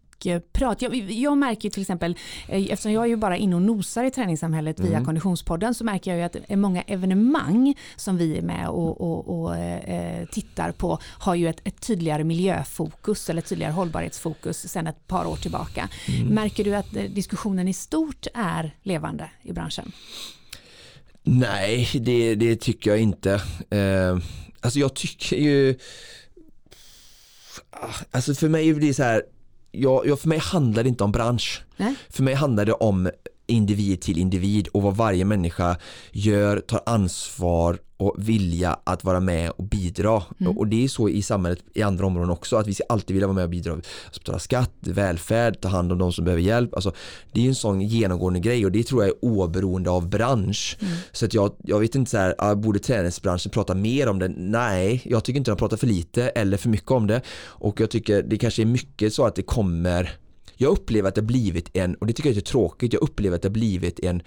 prat? Jag, jag märker till exempel, eh, eftersom jag är ju bara inne och nosar i träningssamhället via Konditionspodden, så märker jag ju att eh, många evenemang som vi är med och, och, och eh, tittar på har ju ett, ett tydligare miljöfokus eller tydligare hållbarhetsfokus sedan ett par år tillbaka. Märker du att eh, diskussionen i stort är levande i branschen? Nej, det, det tycker jag inte. Eh, alltså jag tycker ju... Ah, Alltså för mig blir det så här, jag, jag, för mig handlar det inte om bransch. Nej? För mig handlar det om individ till individ och vad varje människa gör, tar ansvar och vilja att vara med och bidra. Mm. Och det är så i samhället i andra områden också, att vi ska alltid vilja vara med och bidra. Alltså betala skatt, välfärd, ta hand om de som behöver hjälp. Alltså, det är en sån genomgående grej och det tror jag är oberoende av bransch. Mm. Så att jag, jag vet inte så här, ah, borde träningsbranschen prata mer om det? Nej, jag tycker inte de pratar för lite eller för mycket om det. Och jag tycker det kanske är mycket så att det kommer jag upplever att det blivit en, och det tycker jag är tråkigt, jag upplever att det blivit en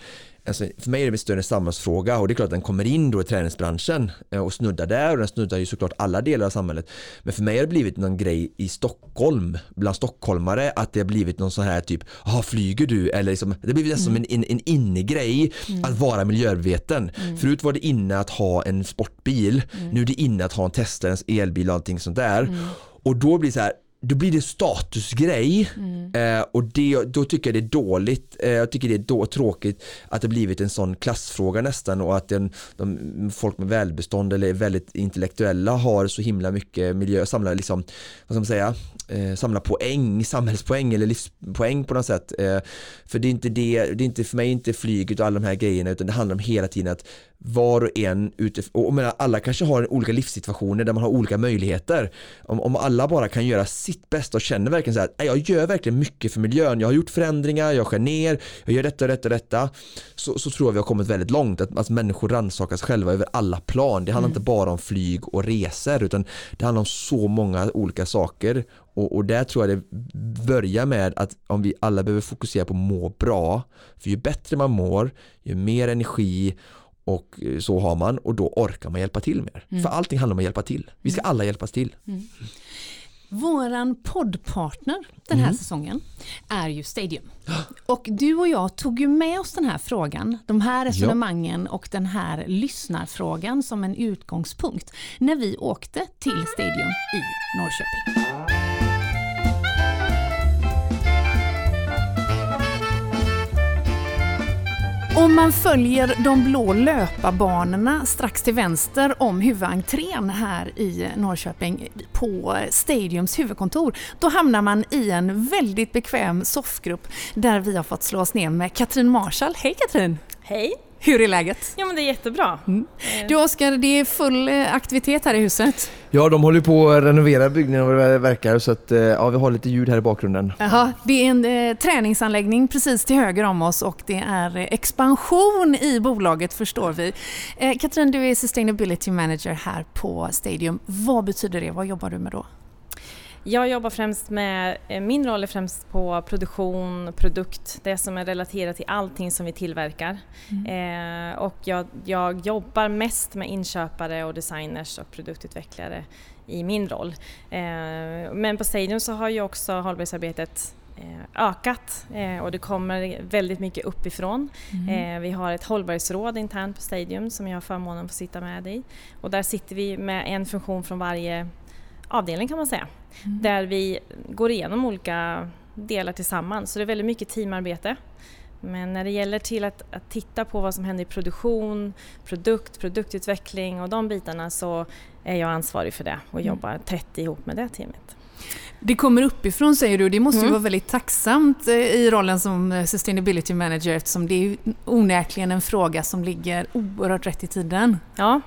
Alltså, för mig är det en större samhällsfråga och det är klart att den kommer in då i träningsbranschen eh, och snuddar där och den snuddar ju såklart alla delar av samhället. Men för mig har det blivit någon grej i Stockholm, bland stockholmare, att det har blivit någon sån här typ, ja flyger du? Eller liksom, det har blivit mm. som en, en, en innegrej mm. att vara miljömedveten. Mm. Förut var det inne att ha en sportbil, mm. nu är det inne att ha en Tesla, en elbil och allting sånt där. Mm. Och då blir det så här, då blir det statusgrej mm. eh, och det, då tycker jag det är dåligt, eh, jag tycker det är då, tråkigt att det blivit en sån klassfråga nästan och att den, de, folk med välbestånd eller väldigt intellektuella har så himla mycket miljö, samlar liksom, vad ska man säga, eh, samla poäng, samhällspoäng eller livspoäng på något sätt. Eh, för det är inte det, det är inte för mig inte flyget och alla de här grejerna utan det handlar om hela tiden att var och en utifrån, och menar, alla kanske har olika livssituationer där man har olika möjligheter. Om, om alla bara kan göra sitt bästa och känner verkligen så här, jag gör verkligen mycket för miljön, jag har gjort förändringar, jag skär ner, jag gör detta och detta och detta. Så, så tror jag vi har kommit väldigt långt, att, att människor rannsakar sig själva över alla plan. Det handlar mm. inte bara om flyg och resor utan det handlar om så många olika saker och, och där tror jag det börjar med att om vi alla behöver fokusera på att må bra, för ju bättre man mår, ju mer energi och så har man och då orkar man hjälpa till mer. Mm. För allting handlar om att hjälpa till. Vi ska mm. alla hjälpas till. Mm. Våran poddpartner den här mm. säsongen är ju Stadium. Och du och jag tog ju med oss den här frågan, de här resonemangen och den här lyssnarfrågan som en utgångspunkt när vi åkte till Stadium i Norrköping. Om man följer de blå löparbanorna strax till vänster om huvudentrén här i Norrköping på Stadiums huvudkontor, då hamnar man i en väldigt bekväm soffgrupp där vi har fått slå oss ner med Katrin Marshall. Hej Katrin! Hej! Hur är läget? Ja men det är jättebra. Mm. Du Oskar, det är full eh, aktivitet här i huset. Ja, de håller på att renovera byggnaden vad det verkar så att eh, ja, vi har lite ljud här i bakgrunden. Jaha, det är en eh, träningsanläggning precis till höger om oss och det är eh, expansion i bolaget förstår vi. Eh, Katrin, du är Sustainability Manager här på Stadium. Vad betyder det? Vad jobbar du med då? Jag jobbar främst med, eh, min roll är främst på produktion, produkt, det som är relaterat till allting som vi tillverkar. Mm. Eh, och jag, jag, jobbar mest med inköpare och designers och produktutvecklare i min roll. Eh, men på Stadium så har ju också hållbarhetsarbetet eh, ökat eh, och det kommer väldigt mycket uppifrån. Mm. vi har ett hållbarhetsråd internt på Stadium som jag har förmånen att få sitta med i. Och där sitter vi med en funktion från varje avdelning kan man säga. Mm. Där vi går igenom olika delar tillsammans. Så det är väldigt mycket teamarbete. Men när det gäller till att, att, titta på vad som händer i produktion, produkt, produktutveckling och de bitarna så är jag ansvarig för det och mm. jobbar tätt ihop med det teamet. Det kommer uppifrån säger du, det måste mm. ju vara väldigt tacksamt eh, i rollen som eh, Sustainability Manager eftersom det är onekligen en fråga som ligger oerhört rätt i tiden. Ja,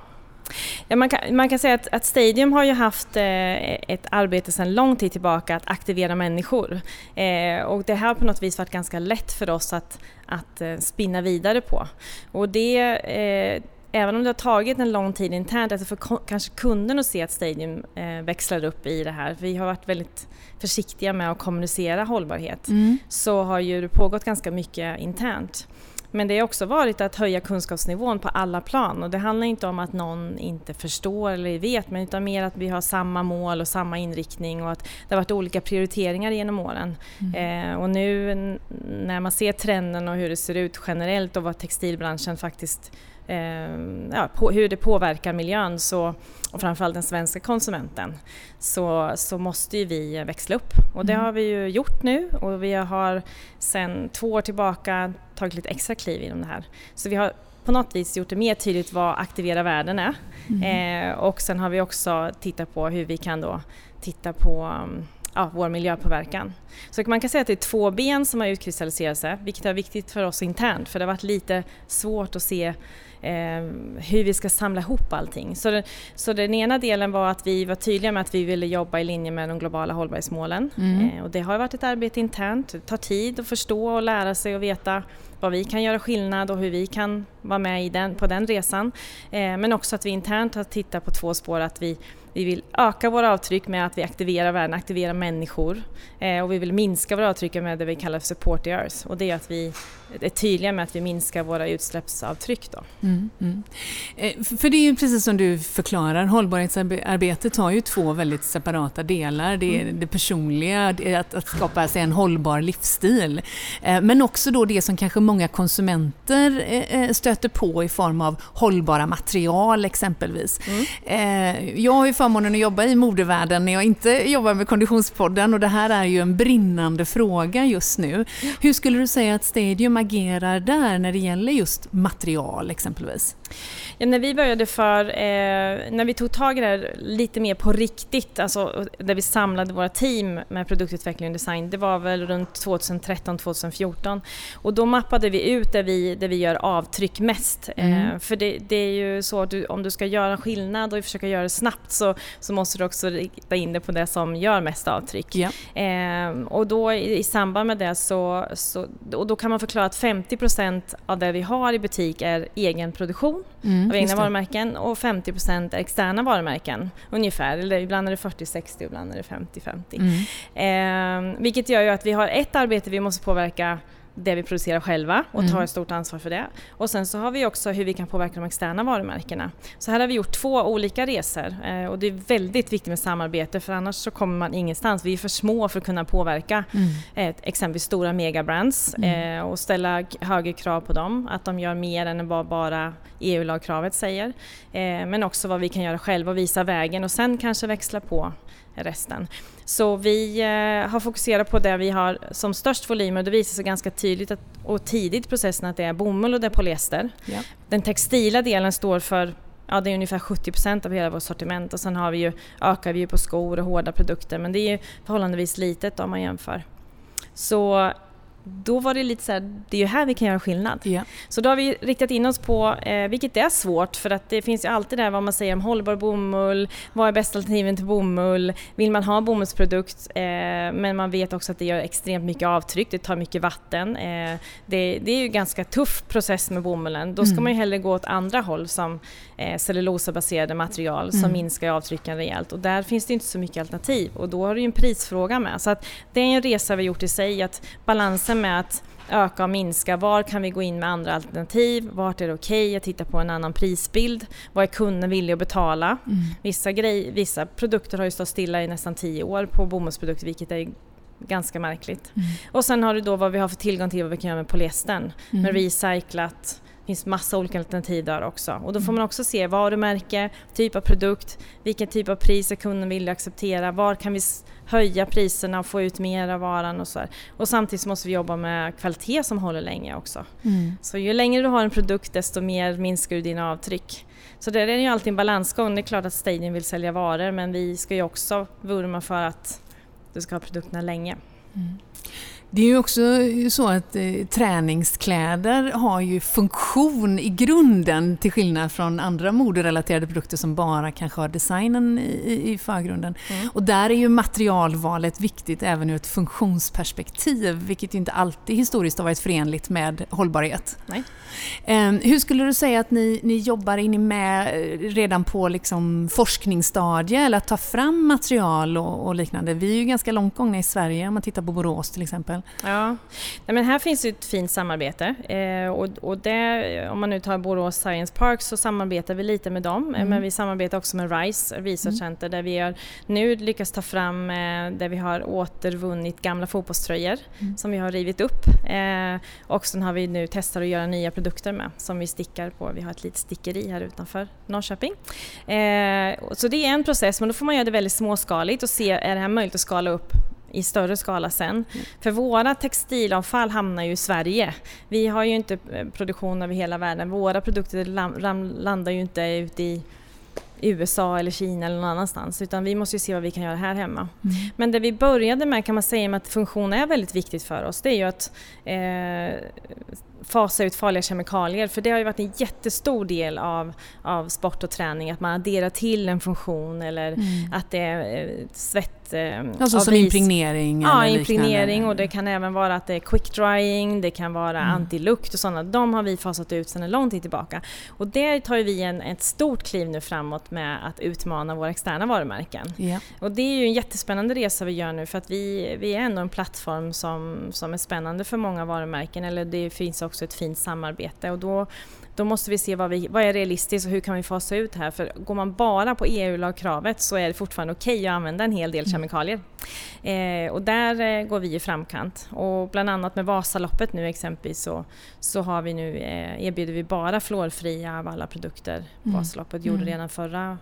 Ja, man, kan, man kan säga att, att Stadium har ju haft eh, ett arbete sedan lång tid tillbaka att aktivera människor. Eh, och det har på något vis varit ganska lätt för oss att, att eh, spinna vidare på. Och det, eh, även om det har tagit en lång tid internt, alltså för kanske kunden att se att Stadium eh, växlar upp i det här. Vi har varit väldigt försiktiga med att kommunicera hållbarhet. Mm. Så har ju det pågått ganska mycket internt. Men det har också varit att höja kunskapsnivån på alla plan och det handlar inte om att någon inte förstår eller vet men utan mer att vi har samma mål och samma inriktning och att det har varit olika prioriteringar genom åren. Mm. Eh, och nu när man ser trenden och hur det ser ut generellt och vad textilbranschen faktiskt ja, på, hur det påverkar miljön så, och framförallt den svenska konsumenten så, så måste ju vi växla upp. Och det mm. har vi ju gjort nu och vi har sedan två år tillbaka tagit lite extra kliv inom det här. Så vi har på något vis gjort det mer tydligt vad aktivera värden är. Mm. Eh, och sen har vi också tittat på hur vi kan då titta på ja, vår miljöpåverkan. Så man kan säga att det är två ben som har utkristalliserat sig, vilket är viktigt för oss internt för det har varit lite svårt att se hur vi ska samla ihop allting. Så, det, så den ena delen var att vi var tydliga med att vi ville jobba i linje med de globala hållbarhetsmålen. Mm. Eh, och det har varit ett arbete internt, det tar tid att förstå och lära sig och veta vad vi kan göra skillnad och hur vi kan vara med i den, på den resan. Eh, men också att vi internt har tittat på två spår, att vi vi vill öka våra avtryck med att vi aktiverar världen, aktiverar människor eh, och vi vill minska våra avtryck med det vi kallar för support earth och det är att vi är tydliga med att vi minskar våra utsläppsavtryck. Då. Mm, mm. Eh, för det är ju precis som du förklarar, hållbarhetsarbetet har ju två väldigt separata delar. Det är mm. det personliga, det att, att skapa sig en hållbar livsstil. Eh, men också då det som kanske många konsumenter eh, stöter på i form av hållbara material exempelvis. Mm. Jag har ju förmånen att jobba i modevärlden när jag inte jobbar med Konditionspodden och det här är ju en brinnande fråga just nu. Hur skulle du säga att Stadium agerar där när det gäller just material exempelvis? Ja, när vi började för, eh, när vi tog tag i det här lite mer på riktigt, alltså där vi samlade våra team med produktutveckling och design, det var väl runt 2013-2014. Och då mappade vi ut där vi, där vi gör avtryck mest. Eh, mm. Eh, för det, det, är ju så att du, om du ska göra skillnad och försöka göra det snabbt så, så måste du också rikta in det på det som gör mest avtryck. Ja. Eh, och då i, i, samband med det så, så och då kan man förklara att 50% av det vi har i butik är egen produktion mm, av egna varumärken och 50 är externa varumärken ungefär. Eller ibland är det 40-60 ibland är det 50-50. Mm. Eh, vilket gör ju att vi har ett arbete vi måste påverka det vi producerar själva och mm. tar ett stort ansvar för det. Och sen så har vi också hur vi kan påverka de externa varumärkena. Så här har vi gjort två olika resor eh, och det är väldigt viktigt med samarbete för annars så kommer man ingenstans. Vi är för små för att kunna påverka mm. eh, exempelvis stora megabrands mm. eh, och ställa högre krav på dem, att de gör mer än vad bara EU-lagkravet säger. Eh, men också vad vi kan göra själva och visa vägen och sen kanske växla på resten. Så vi eh, har fokuserat på det vi har som störst volym och det visar sig ganska tydligt att, och tidigt i processen att det är bomull och det är polyester. Ja. Den textila delen står för Ja, det är ungefär 70 procent av hela vårt sortiment och sen har vi ju, ökar vi ju på skor och hårda produkter men det är ju förhållandevis litet om man jämför. Så då var det lite så här, det är ju här vi kan göra skillnad. Yeah. Så då har vi riktat in oss på, eh, vilket är svårt för att det finns ju alltid där vad man säger om hållbar bomull, vad är bästa alternativen till bomull, vill man ha bomullsprodukt eh, men man vet också att det gör extremt mycket avtryck, det tar mycket vatten. Eh, det, det, är ju ganska tuff process med bomullen, då ska mm. man ju hellre gå åt andra håll som eh, cellulosabaserade material som mm. minskar avtrycken rejält och där finns det inte så mycket alternativ och då har du ju en prisfråga med. Så att det är en resa vi gjort i sig, att balansen med att öka och minska. Var kan vi gå in med andra alternativ? Vart är det okej okay att titta på en annan prisbild? Vad är kunden villig att betala? Mm. Vissa, grej, vissa produkter har ju stått stilla i nästan tio år på bomullsprodukter vilket är ganska märkligt. Mm. Och sen har du då vad vi har för tillgång till vad vi kan göra med polyestern. Mm. Med recyclat, det finns massa olika alternativ där också. Och då får man också se varumärke, typ av produkt, vilken typ av pris är kunden villig att acceptera, var kan vi höja priserna och få ut mer av varan och så här. Och samtidigt måste vi jobba med kvalitet som håller länge också. Mm. Så ju längre du har en produkt desto mer minskar du dina avtryck. Så det är ju alltid en balansgång. Det är klart att Stadium vill sälja varor men vi ska ju också vurma för att du ska ha produkterna länge. Mm. Det är ju också så att eh, träningskläder har ju funktion i grunden till skillnad från andra moderelaterade produkter som bara kanske har designen i, i förgrunden. Mm. Och där är ju materialvalet viktigt även ur ett funktionsperspektiv vilket inte alltid historiskt har varit förenligt med hållbarhet. Nej. Eh, hur skulle du säga att ni, ni jobbar? Är ni med redan på liksom forskningsstadie eller att ta fram material och, och liknande? Vi är ju ganska långt gångna i Sverige om man tittar på Borås till exempel. Ja, Nej, men här finns ett fint samarbete eh, och, och det, om man nu tar Borås Science Park så samarbetar vi lite med dem mm. men vi samarbetar också med RISE Research mm. Center där vi har nu lyckats ta fram eh, där vi har återvunnit gamla fotbollströjor mm. som vi har rivit upp eh, och sen har vi nu testat att göra nya produkter med som vi stickar på. Vi har ett litet stickeri här utanför Norrköping. Eh, så det är en process men då får man göra det väldigt småskaligt och se är det här möjligt att skala upp i större skala sen. Mm. För våra textilavfall hamnar ju i Sverige. Vi har ju inte eh, produktion över hela världen. Våra produkter landar ju inte ute i USA eller Kina eller någon annanstans utan vi måste ju se vad vi kan göra här hemma. Mm. Men det vi började med kan man säga att funktion är väldigt viktigt för oss det är ju att eh, fasa ut farliga kemikalier för det har ju varit en jättestor del av, av sport och träning att man adderar till en funktion eller Mm. att det är eh, svett eh, Alltså som impregnering? Ja, eller impregnering och det kan även vara att det är quick drying, det kan vara Mm. antilukt och sådana. De har vi fasat ut sedan en lång tid tillbaka. Och där tar vi en, ett stort kliv nu framåt med att utmana våra externa varumärken. Ja. Och det är ju en jättespännande resa vi gör nu för att vi, vi är ändå en plattform som, som är spännande för många varumärken eller det finns också ett fint samarbete och då, då måste vi se vad, vi, vad är realistiskt och hur kan vi fasa ut det här för går man bara på EU-lagkravet så är det fortfarande okej att använda en hel del kemikalier. Eh, och där eh, går vi i framkant och bland annat med Vasaloppet nu exempelvis så, så har vi nu, eh, erbjuder vi bara fluorfria av alla produkter på Mm. Vasaloppet, gjorde Mm. redan förra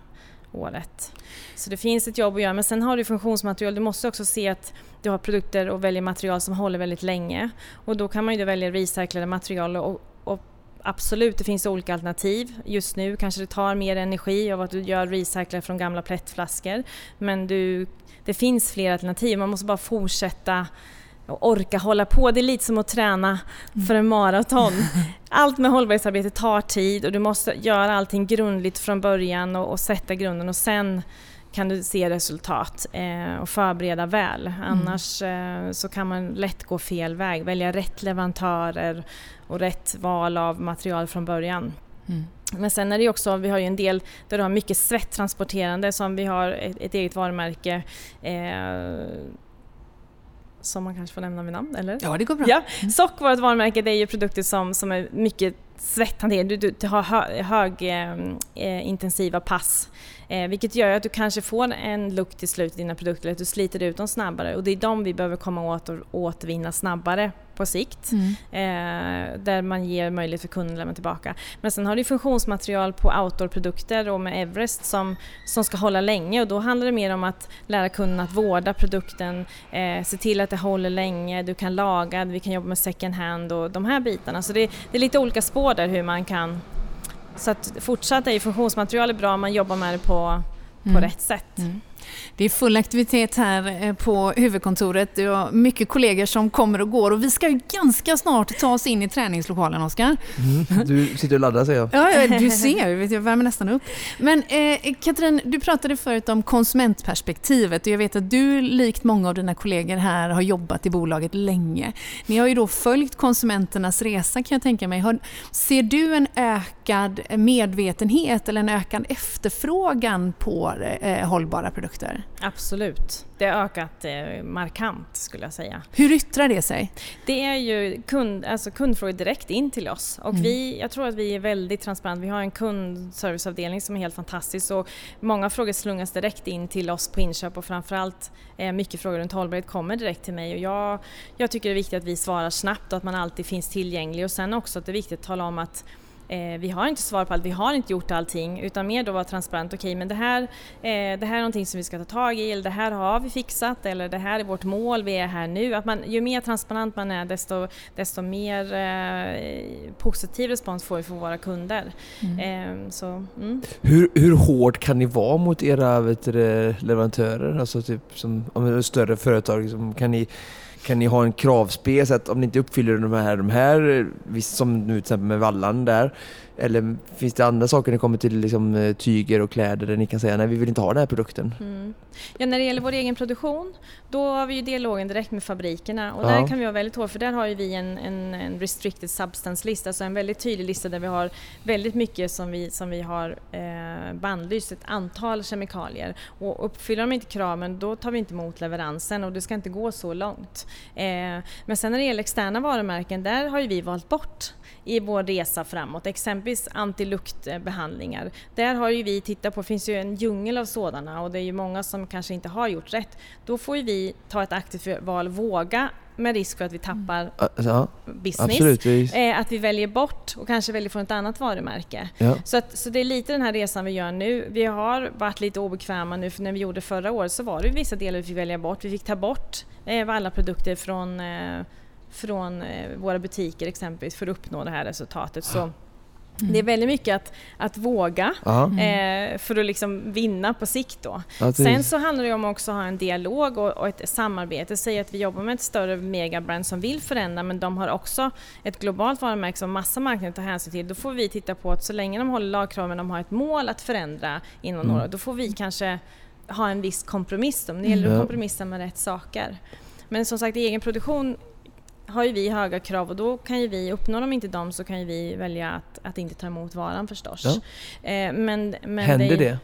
året. Så det finns ett jobb att göra men sen har du funktionsmaterial, du måste också se att du har produkter och väljer material som håller väldigt länge och då kan man ju då välja recyclade material och, och Absolut, det finns olika alternativ. Just nu kanske det tar mer energi av att du gör recyclar från gamla plättflaskor. Men du, det finns fler alternativ. Man måste bara fortsätta och orka hålla på. Det är lite som att träna för en maraton. Allt med hållbarhetsarbete tar tid och du måste göra allting grundligt från början och, och sätta grunden och sen kan du se resultat eh, och förbereda väl. Annars eh, så kan man lätt gå fel väg, välja rätt leverantörer och rätt val av material från början. Mm. Men sen är det också, vi har ju en del där du har mycket svettransporterande som vi har ett, ett eget varumärke eh, som man kanske får nämna vid namn, eller? ja, det går bra. Ja, Sock, vårt varumärke, det är ju produkter som, som är mycket svetthantering. Du, du, du har hö, hög eh, eh, intensiva pass. Eh, vilket gör att du kanske får en lukt till slut i dina produkter, att du sliter ut dem snabbare. Och det är de vi behöver komma åt och återvinna snabbare på sikt. Mm. Eh, där man ger möjlighet för kunden att lämna tillbaka. Men sen har du funktionsmaterial på outdoor-produkter och med Everest som, som ska hålla länge och då handlar det mer om att lära kunden att vårda produkten, eh, se till att det håller länge, du kan laga, vi kan jobba med second hand och de här bitarna. Så det, det är lite olika spår där hur man kan så att fortsatt är ju funktionsmaterial bra om man jobbar med det på, på Mm. rätt sätt. Mm. Det är full aktivitet här eh, på huvudkontoret. Du har mycket kollegor som kommer och går och vi ska ju ganska snart ta oss in i träningslokalen, Oskar. Mm. Du sitter och laddar säger jag. Ja, ja, du ser, vet jag värmer nästan upp. Men eh, Katrin, du pratade förut om konsumentperspektivet och jag vet att du likt många av dina kollegor här har jobbat i bolaget länge. Ni har ju då följt konsumenternas resa kan jag tänka mig. Har, ser du en ökad medvetenhet eller en ökad efterfrågan på eh, hållbara produkter? Absolut. Det har ökat eh, markant skulle jag säga. Hur yttrar det sig? Det är ju kund, alltså kundfrågor direkt in till oss och Mm. vi, jag tror att vi är väldigt transparenta. Vi har en kundserviceavdelning som är helt fantastisk och många frågor slungas direkt in till oss på inköp och framförallt eh, mycket frågor runt hållbarhet kommer direkt till mig och jag, jag tycker det är viktigt att vi svarar snabbt och att man alltid finns tillgänglig och sen också att det är viktigt att tala om att Eh, vi har inte svar på allt, vi har inte gjort allting utan mer då vara transparent. Okej, men det här, eh, det här är någonting som vi ska ta tag i eller det här har vi fixat eller det här är vårt mål, vi är här nu. Att man, ju mer transparent man är desto, desto mer eh, positiv respons får vi från våra kunder. Eh, så, mm. Hur, hur hård kan ni vara mot era vet du, leverantörer? Alltså typ som om det är större företag. Liksom, kan, ni, kan ni ha en kravspec att om ni inte uppfyller de här, de här eh, som nu till exempel med vallan där. Eller finns det andra saker när det kommer till liksom, eh, tyger och kläder där ni kan säga nej vi vill inte ha den här produkten? Mm. Ja, när det gäller vår egen produktion, då har vi ju dialogen direkt med fabrikerna och Ja. där kan vi vara väldigt hårda för där har vi en, en, en restricted substance list, alltså en väldigt tydlig lista där vi har väldigt mycket som vi, som vi har eh, bannlyst, ett antal kemikalier. Och uppfyller de inte kraven då tar vi inte emot leveransen och det ska inte gå så långt. Eh, men sen när det gäller externa varumärken, där har ju vi valt bort i vår resa framåt, exempelvis antiluktbehandlingar. Där har ju vi tittat på, det finns ju en djungel av sådana och det är ju många som kanske inte har gjort rätt. Då får ju vi ta ett aktivt val, våga med risk för att vi tappar Alltså, ja, business. Eh, att vi väljer bort och kanske väljer från ett annat varumärke. ja. Så, att, så det är lite den här resan vi gör nu. Vi har varit lite obekväma nu för när vi gjorde förra året så var det vissa delar vi fick välja bort. Vi fick ta bort eh, alla produkter från, eh, från eh, våra butiker exempelvis för att uppnå det här resultatet. Så Mm. Det är väldigt mycket att, att våga Mm. eh, för att liksom vinna på sikt då. Ja, Sen så handlar det om också att ha en dialog och, och ett samarbete. Säg att vi jobbar med ett större megabrand som vill förändra men de har också ett globalt varumärke som massa marknader tar hänsyn till. Då får vi titta på att så länge de håller lagkraven, de har ett mål att förändra inom mm. några, då får vi kanske ha en viss kompromiss. Om det gäller att kompromissa med rätt saker. Men som sagt, i egen produktion har ju vi höga krav och då kan ju vi, uppnår de inte dem så kan ju vi välja att, att inte ta emot varan förstås. Ja. Eh, men, men Händer det, det?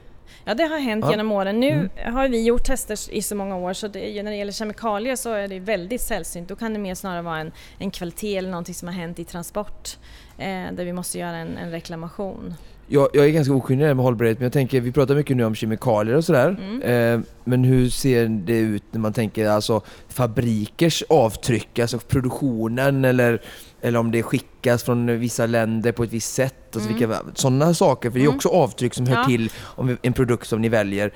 Ja det har hänt ja. genom åren. Nu mm. har vi gjort tester i så många år så det, när det gäller kemikalier så är det väldigt sällsynt. Då kan det mer snarare vara en, en kvalitet eller någonting som har hänt i transport eh, där vi måste göra en, en reklamation jag, jag är ganska okunnig med hållbarhet, men jag tänker, vi pratar mycket nu om kemikalier och sådär. Mm. Eh, men hur ser det ut när man tänker alltså fabrikers avtryck, alltså produktionen eller, eller om det skickas från vissa länder på ett visst sätt. Alltså mm. vilka, sådana saker, för det är mm. också avtryck som hör ja. till om en produkt som ni väljer.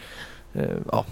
Eh, ja.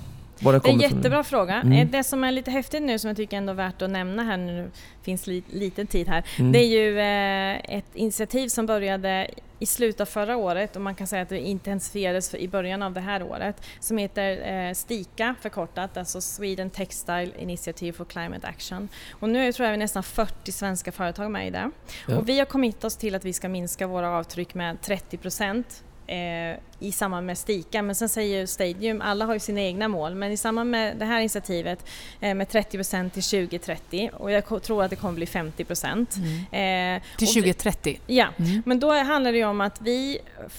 Det är en jättebra fråga. Mm. Eh, det som är lite häftigt nu som jag tycker ändå är värt att nämna här nu, finns li, liten tid här, mm. det är ju eh, ett initiativ som började i slutet av förra året och man kan säga att det intensifierades i början av det här året som heter eh, STIKA förkortat, alltså Sweden Textile Initiative for Climate Action. Och nu tror jag vi nästan 40 svenska företag med i det. Ja. Och vi har kommit oss till att vi ska minska våra avtryck med 30 procent eh, i samband med STIKA. Men sen säger Stadium, alla har ju sina egna mål, men i samband med det här initiativet eh, med 30 procent till 2030 och jag tror att det kommer bli 50 procent. Mm. Eh, till 2030? Ja, mm. men då handlar det ju om att vi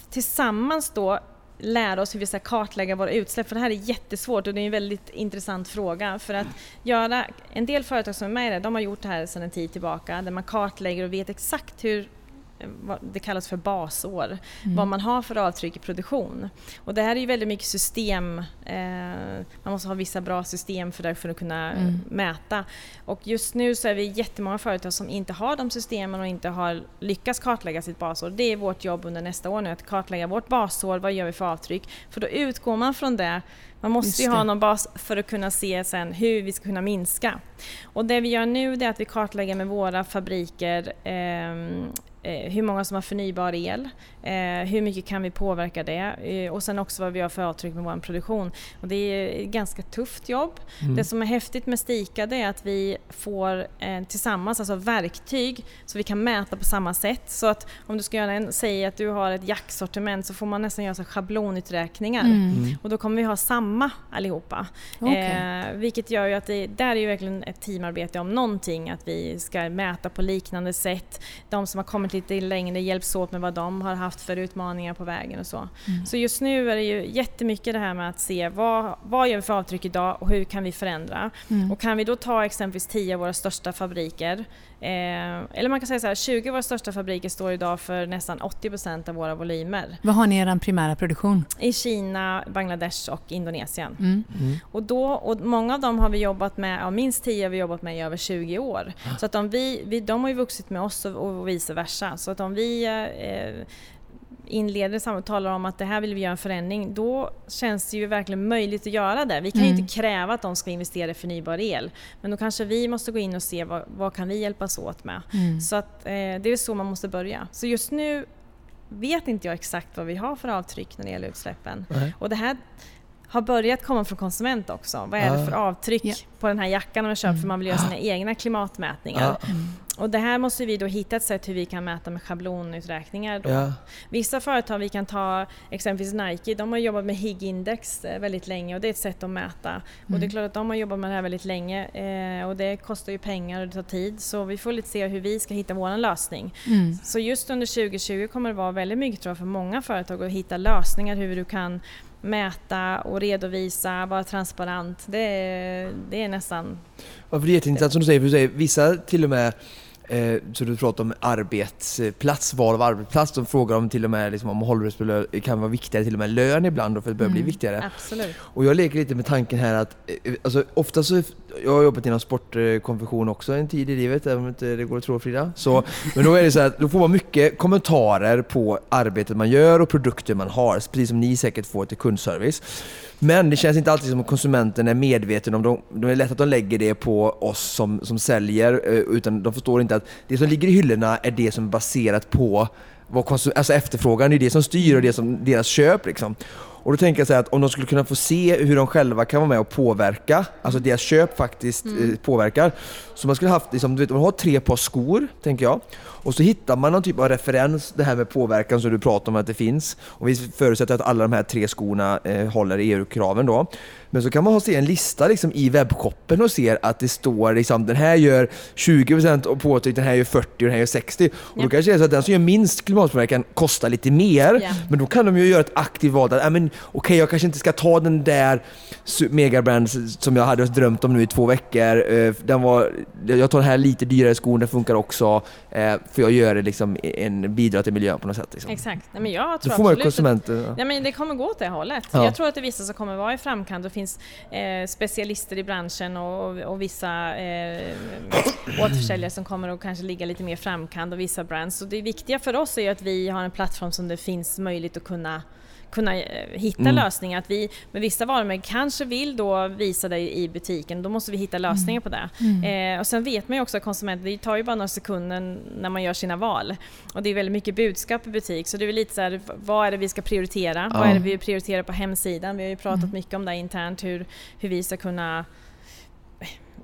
tillsammans då lära oss hur vi ska kartlägga våra utsläpp, för det här är jättesvårt och det är en väldigt intressant fråga. För att göra, en del företag som är med i det, de har gjort det här sedan en tid tillbaka, där man kartlägger och vet exakt hur det kallas för basår, mm. vad man har för avtryck i produktion. Och det här är ju väldigt mycket system, eh, man måste ha vissa bra system för, det, för att kunna mm. mäta. Och just nu så är vi jättemånga företag som inte har de systemen och inte har lyckats kartlägga sitt basår. Det är vårt jobb under nästa år nu, att kartlägga vårt basår, vad gör vi för avtryck? För då utgår man från det man måste ju ha någon bas för att kunna se sen hur vi ska kunna minska. Och det vi gör nu är att vi kartlägger med våra fabriker eh, Eh, Eh, hur många som har förnybar el, eh, hur mycket kan vi påverka det eh, och sen också vad vi har för avtryck med vår produktion. Och det är ett ganska tufft jobb. Mm. Det som är häftigt med Stika det är att vi får tillsammans alltså verktyg så vi kan mäta på samma sätt. Så att om du ska göra en, säg att du har ett jacksortiment så får man nästan göra så schablonuträkningar mm. mm. och då kommer vi ha samma allihopa. Okay. Eh, vilket gör ju att det där är ju verkligen ett teamarbete om någonting, att vi ska mäta på liknande sätt. De som har kommit lite längre hjälps åt med vad de har haft för utmaningar på vägen och så. Mm. Så just nu är det ju jättemycket det här med att se vad, vad gör vi för avtryck idag och hur kan vi förändra? Mm. Och kan vi då ta exempelvis 10 av våra största fabriker, eh, eller man kan säga så här, 20 av våra största fabriker står idag för nästan 80% av våra volymer. Vad har ni i er primära produktion? I Kina, Bangladesh och Indonesien. Mm. mm. Och, då, och många av dem har vi jobbat med, ja, minst 10 har vi jobbat med i över 20 år. Så att om vi, vi, de har ju vuxit med oss och, och vice versa. Så att om vi eh, inleder samtal om att det här vill vi göra en förändring, då känns det ju verkligen möjligt att göra det. Vi kan mm. ju inte kräva att de ska investera i förnybar el, men då kanske vi måste gå in och se vad, vad kan vi hjälpas åt med. Mm. Så att, eh, det är så man måste börja. Så just nu vet inte jag exakt vad vi har för avtryck när det gäller utsläppen. Mm. Och det här har börjat komma från konsument också. Vad är det för avtryck yeah. på den här jackan man köper mm. för man vill göra sina egna klimatmätningar. Mm. Och det här måste vi då hitta ett sätt hur vi kan mäta med schablonuträkningar. Då. Ja. Vissa företag, vi kan ta exempelvis Nike, de har jobbat med HIG-index eh, väldigt länge och det är ett sätt att mäta. Mm. Och det är mm. klart att de har jobbat med det här väldigt länge eh, och det kostar ju pengar och det tar tid så vi får lite se hur vi ska hitta vår lösning. Mm. Så just under 2020 kommer det vara väldigt mycket tror jag, för många företag att hitta lösningar hur du kan mäta och redovisa, vara transparent. Det är, det är nästan... Ja, för det är jätteintressant som du säger, för du säger vissa till och med så du pratar om arbetsplats, val av arbetsplats. De frågar om till och med liksom, om hållbarhet kan vara viktigare till och med lön ibland då, för det börjar mm. bli viktigare. Absolut. Och jag leker lite med tanken här att, eh, alltså, ofta så, jag har jobbat inom sportkonfektion också en tid i livet, även om inte det går att tro Frida. Så, men då är det så att då får man mycket kommentarer på arbetet man gör och produkter man har, precis som ni säkert får till kundservice. Men det känns inte alltid som att konsumenten är medveten om det. Det är lätt att de lägger det på oss som, som säljer, eh, utan de förstår inte att det som ligger i hyllorna är det som är baserat på vad konsum- alltså efterfrågan är det som styr och det som deras köp liksom. Och då tänker jag så här att om de skulle kunna få se hur de själva kan vara med och påverka, alltså deras köp faktiskt Mm. eh, påverkar. Så man skulle haft, liksom, du vet, man har tre par skor, tänker jag. Och så hittar man någon typ av referens, det här med påverkan som du pratar om att det finns. Och vi förutsätter att alla de här tre skorna eh, håller EU-kraven då. Men så kan man ha se en lista liksom, i webbshoppen och se att det står liksom, den här gör 20% påtryck, den här gör 40 och den här gör 60. Och då kanske det är så att den som gör minst klimatpåverkan kostar lite mer. Ja. Men då kan de ju göra ett aktivt val. att, "Ah, men, Okej, jag kanske inte ska ta den där megabrand som jag hade drömt om nu i två veckor. Eh, Den var, jag tar den här lite dyrare skon, den funkar också. eh, För jag gör det liksom en bidrar till miljön på något sätt. Liksom. Exakt. Nej, men jag Då tror får man konsumenter... Ja, men det kommer gå åt det hållet. Ja. Jag tror att det är vissa som kommer vara i framkant. Det finns eh, specialister i branschen och, och vissa eh, återförsäljare som kommer att kanske ligga lite mer i framkant och vissa brands. Så det viktiga för oss är ju att vi har en plattform som det finns möjlighet att kunna kunna eh, hitta Mm. lösningar. Att vi med vissa varumärken kanske vill då visa det i butiken, då måste vi hitta lösningar på det. Eh, och sen vet man ju också att konsumenter, det tar ju bara några sekunder när man gör sina val. Och det är väldigt mycket budskap i butik, så det är lite så här, vad är det vi ska prioritera? Vad är det vi prioriterar på hemsidan? Vi har ju pratat mycket om det internt, hur, hur vi ska kunna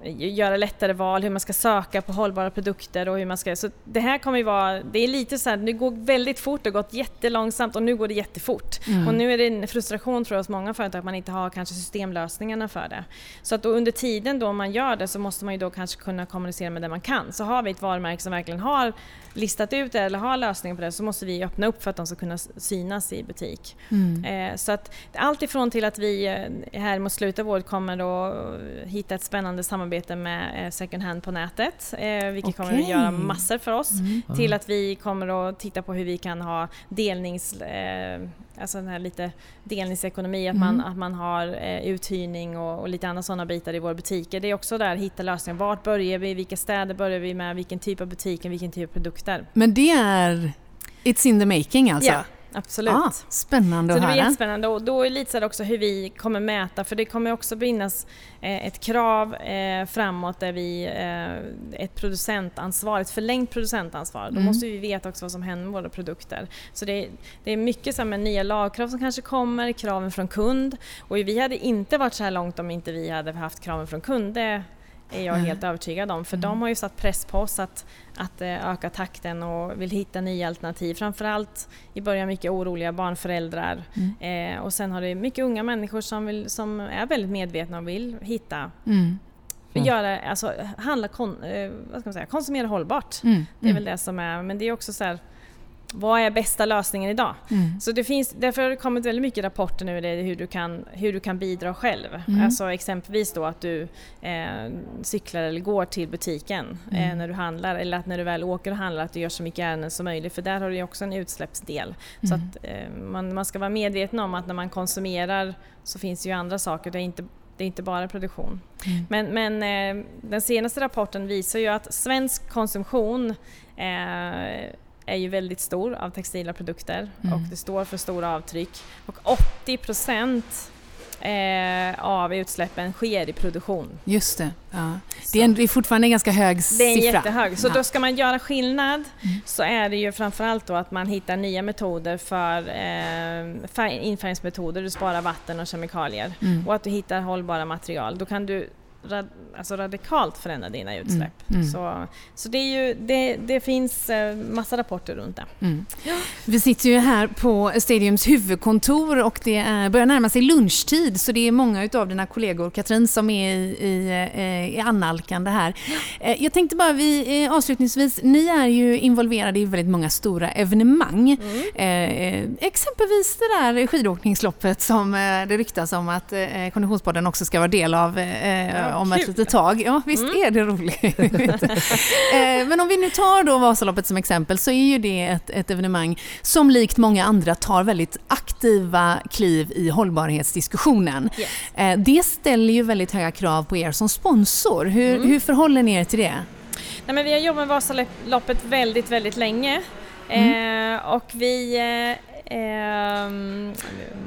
göra lättare val, hur man ska söka på hållbara produkter och hur man ska... Så det här kommer ju vara... Det är lite så här, det går väldigt fort, det har gått jättelångsamt och nu går det jättefort. Och nu är det en frustration tror jag hos många företag att man inte har kanske systemlösningarna för det. Så att under tiden då man gör det så måste man ju då kanske kunna kommunicera med det man kan. Så har vi ett varumärke som verkligen har listat ut det eller har lösningar på det så måste vi öppna upp för att de ska kunna synas i butik. Eh, så att allt ifrån till att vi eh, här mot slutet av året kommer att hitta ett spännande samarbete med eh, second hand på nätet, eh, vilket kommer att göra massor för oss. Till att vi kommer att titta på hur vi kan ha delnings... Eh, alltså den här lite delningsekonomi, att, man, att man har uthyrning och, och lite andra sådana bitar i våra butiker. Det är också där, hitta lösningar. Vart börjar vi? Vilka städer börjar vi med? Vilken typ av butiker? Vilken typ av produkter? Men det är It's in the making alltså? Ja, absolut. Ah, spännande Så att det blir höra. jättespännande och då är lite också hur vi kommer mäta för det kommer också finnas eh, ett krav eh, framåt där vi, eh, ett producentansvar, ett förlängt producentansvar. Då Mm. måste vi veta också vad som händer med våra produkter. Så det, är- det är mycket så med nya lagkrav som kanske kommer, kraven från kund och vi hade inte varit så här långt om inte vi hade haft kraven från kund. Det är jag helt övertygad om för Mm. de har ju satt press på oss att, att eh, öka takten och vill hitta nya alternativ. Framförallt i början mycket oroliga barnföräldrar Mm. Eh, och sen har det mycket unga människor som, vill, som är väldigt medvetna och vill hitta, Mm. Mm. göra, alltså handla, kon, eh, vad ska man säga, konsumera hållbart. Mm. Det är Mm. väl det som är, men det är också så här, vad är bästa lösningen idag? Mm. Så det finns, därför har det kommit väldigt mycket rapporter nu det hur du kan, hur du kan bidra själv. Mm. Alltså exempelvis då att du eh, cyklar eller går till butiken eh, Mm. när du handlar eller att när du väl åker och handlar att du gör så mycket ärenden som möjligt för där har du också en utsläppsdel. Så Mm. att eh, man, man ska vara medveten om att när man konsumerar så finns det ju andra saker, det är inte det är inte bara produktion. Mm. Men, men eh, den senaste rapporten visar ju att svensk konsumtion eh, är ju väldigt stor av textila produkter Mm. och det står för stora avtryck. Och 80 procent eh, av utsläppen sker i produktion. Just det. Ja. Det, är, en- det är fortfarande en ganska hög det är siffra. jättehög. Så Ja. då ska man göra skillnad Mm. så är det ju framförallt då att man hittar nya metoder för eh, färg- infärgningsmetoder, du sparar vatten och kemikalier. Mm. Och att du hittar hållbara material. Då kan du rad, alltså radikalt förändra dina utsläpp. Mm. Så, så det, ju, det, det finns eh, massa rapporter runt det. Mm. Vi sitter ju här på Stadiums huvudkontor och det är, börjar närma sig lunchtid så det är många av dina kollegor, Katrin, som är i, i, eh, i annalkande här. Eh, Jag tänkte bara vi, avslutningsvis, ni är ju involverade i väldigt många stora evenemang. Eh, eh, exempelvis det där skidåkningsloppet som det ryktas om att eh, Konditionspodden också ska vara del av eh, Ja, om ett kul. litet tag. Ja, visst Mm. är det roligt. eh, men om vi nu tar då Vasaloppet som exempel så är ju det ett, ett evenemang som likt många andra tar väldigt aktiva kliv i hållbarhetsdiskussionen. Yes. Eh, det ställer ju väldigt höga krav på er som sponsor. Hur, Mm. hur förhåller ni er till det? Nej, men vi har jobbat med Vasaloppet väldigt, väldigt länge. Mm. Eh, och vi Ehm,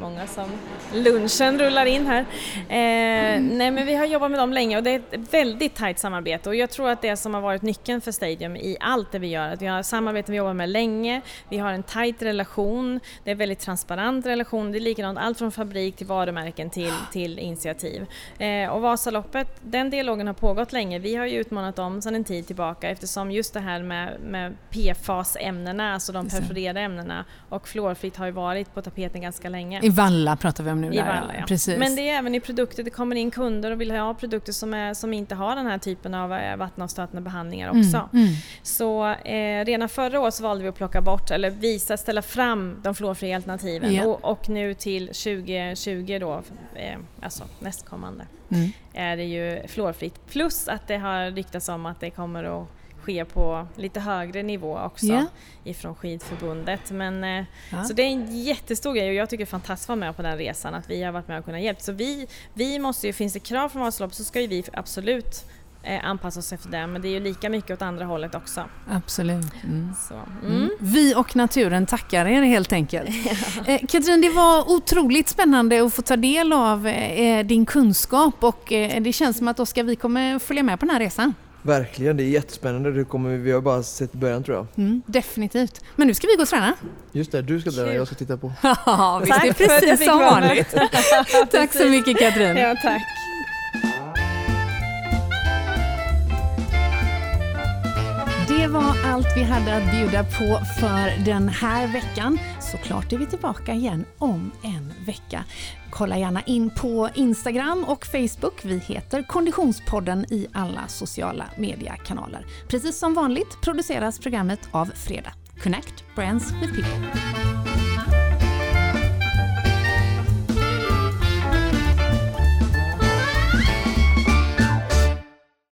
många som lunchen rullar in här. Eh, nej men vi har jobbat med dem länge och det är ett väldigt tajt samarbete och jag tror att det som har varit nyckeln för Stadium i allt det vi gör, att vi har samarbeten vi jobbar med länge, vi har en tajt relation, det är en väldigt transparent relation, det är likadant allt från fabrik till varumärken till, till initiativ. Eh, och Vasaloppet, den dialogen har pågått länge, vi har ju utmanat dem sedan en tid tillbaka eftersom just det här med, med PFAS-ämnena, alltså de perforerade ämnena och fluorfritt har ju varit på tapeten ganska länge. I Valla pratar vi om nu. I där, Valla, ja. Precis. Men det är även i produkter, det kommer in kunder och vill ha produkter som, är, som inte har den här typen av eh, vattenavstötande behandlingar också. Mm, mm. Så eh, redan förra året så valde vi att plocka bort, eller visa, ställa fram de fluorfria alternativen Ja. och, och nu till 2020 då, eh, alltså nästkommande, Mm. är det ju fluorfritt. Plus att det har ryktats om att det kommer att ske på lite högre nivå också Ja. ifrån skidförbundet. Men, eh, Ja. Så det är en jättestor grej och jag tycker det är fantastiskt att vara med på den resan, att vi har varit med och kunnat hjälpa. Så vi, vi måste ju, finns det krav från Vasaloppet så ska ju vi absolut eh, anpassa oss efter det, men det är ju lika mycket åt andra hållet också. Absolut. Mm. Så, Mm. mm. Vi och naturen tackar er helt enkelt. Eh, Katrin, det var otroligt spännande att få ta del av eh, din kunskap och eh, det känns som att ska vi kommer följa med på den här resan. Verkligen, det är jättespännande. Det kommer, vi har bara sett början tror jag. Mm, definitivt. Men nu ska vi gå och träna. Just det, du ska träna, jag ska titta på. Ja, visst, det är Tack att jag precis som vanligt. Tack så mycket Katrin. Ja, tack. Det var allt vi hade att bjuda på för den här veckan. Såklart är vi tillbaka igen om en vecka. Kolla gärna in på Instagram och Facebook. Vi heter Konditionspodden i alla sociala mediekanaler. Precis som vanligt produceras programmet av Fredag. Connect Brands with People.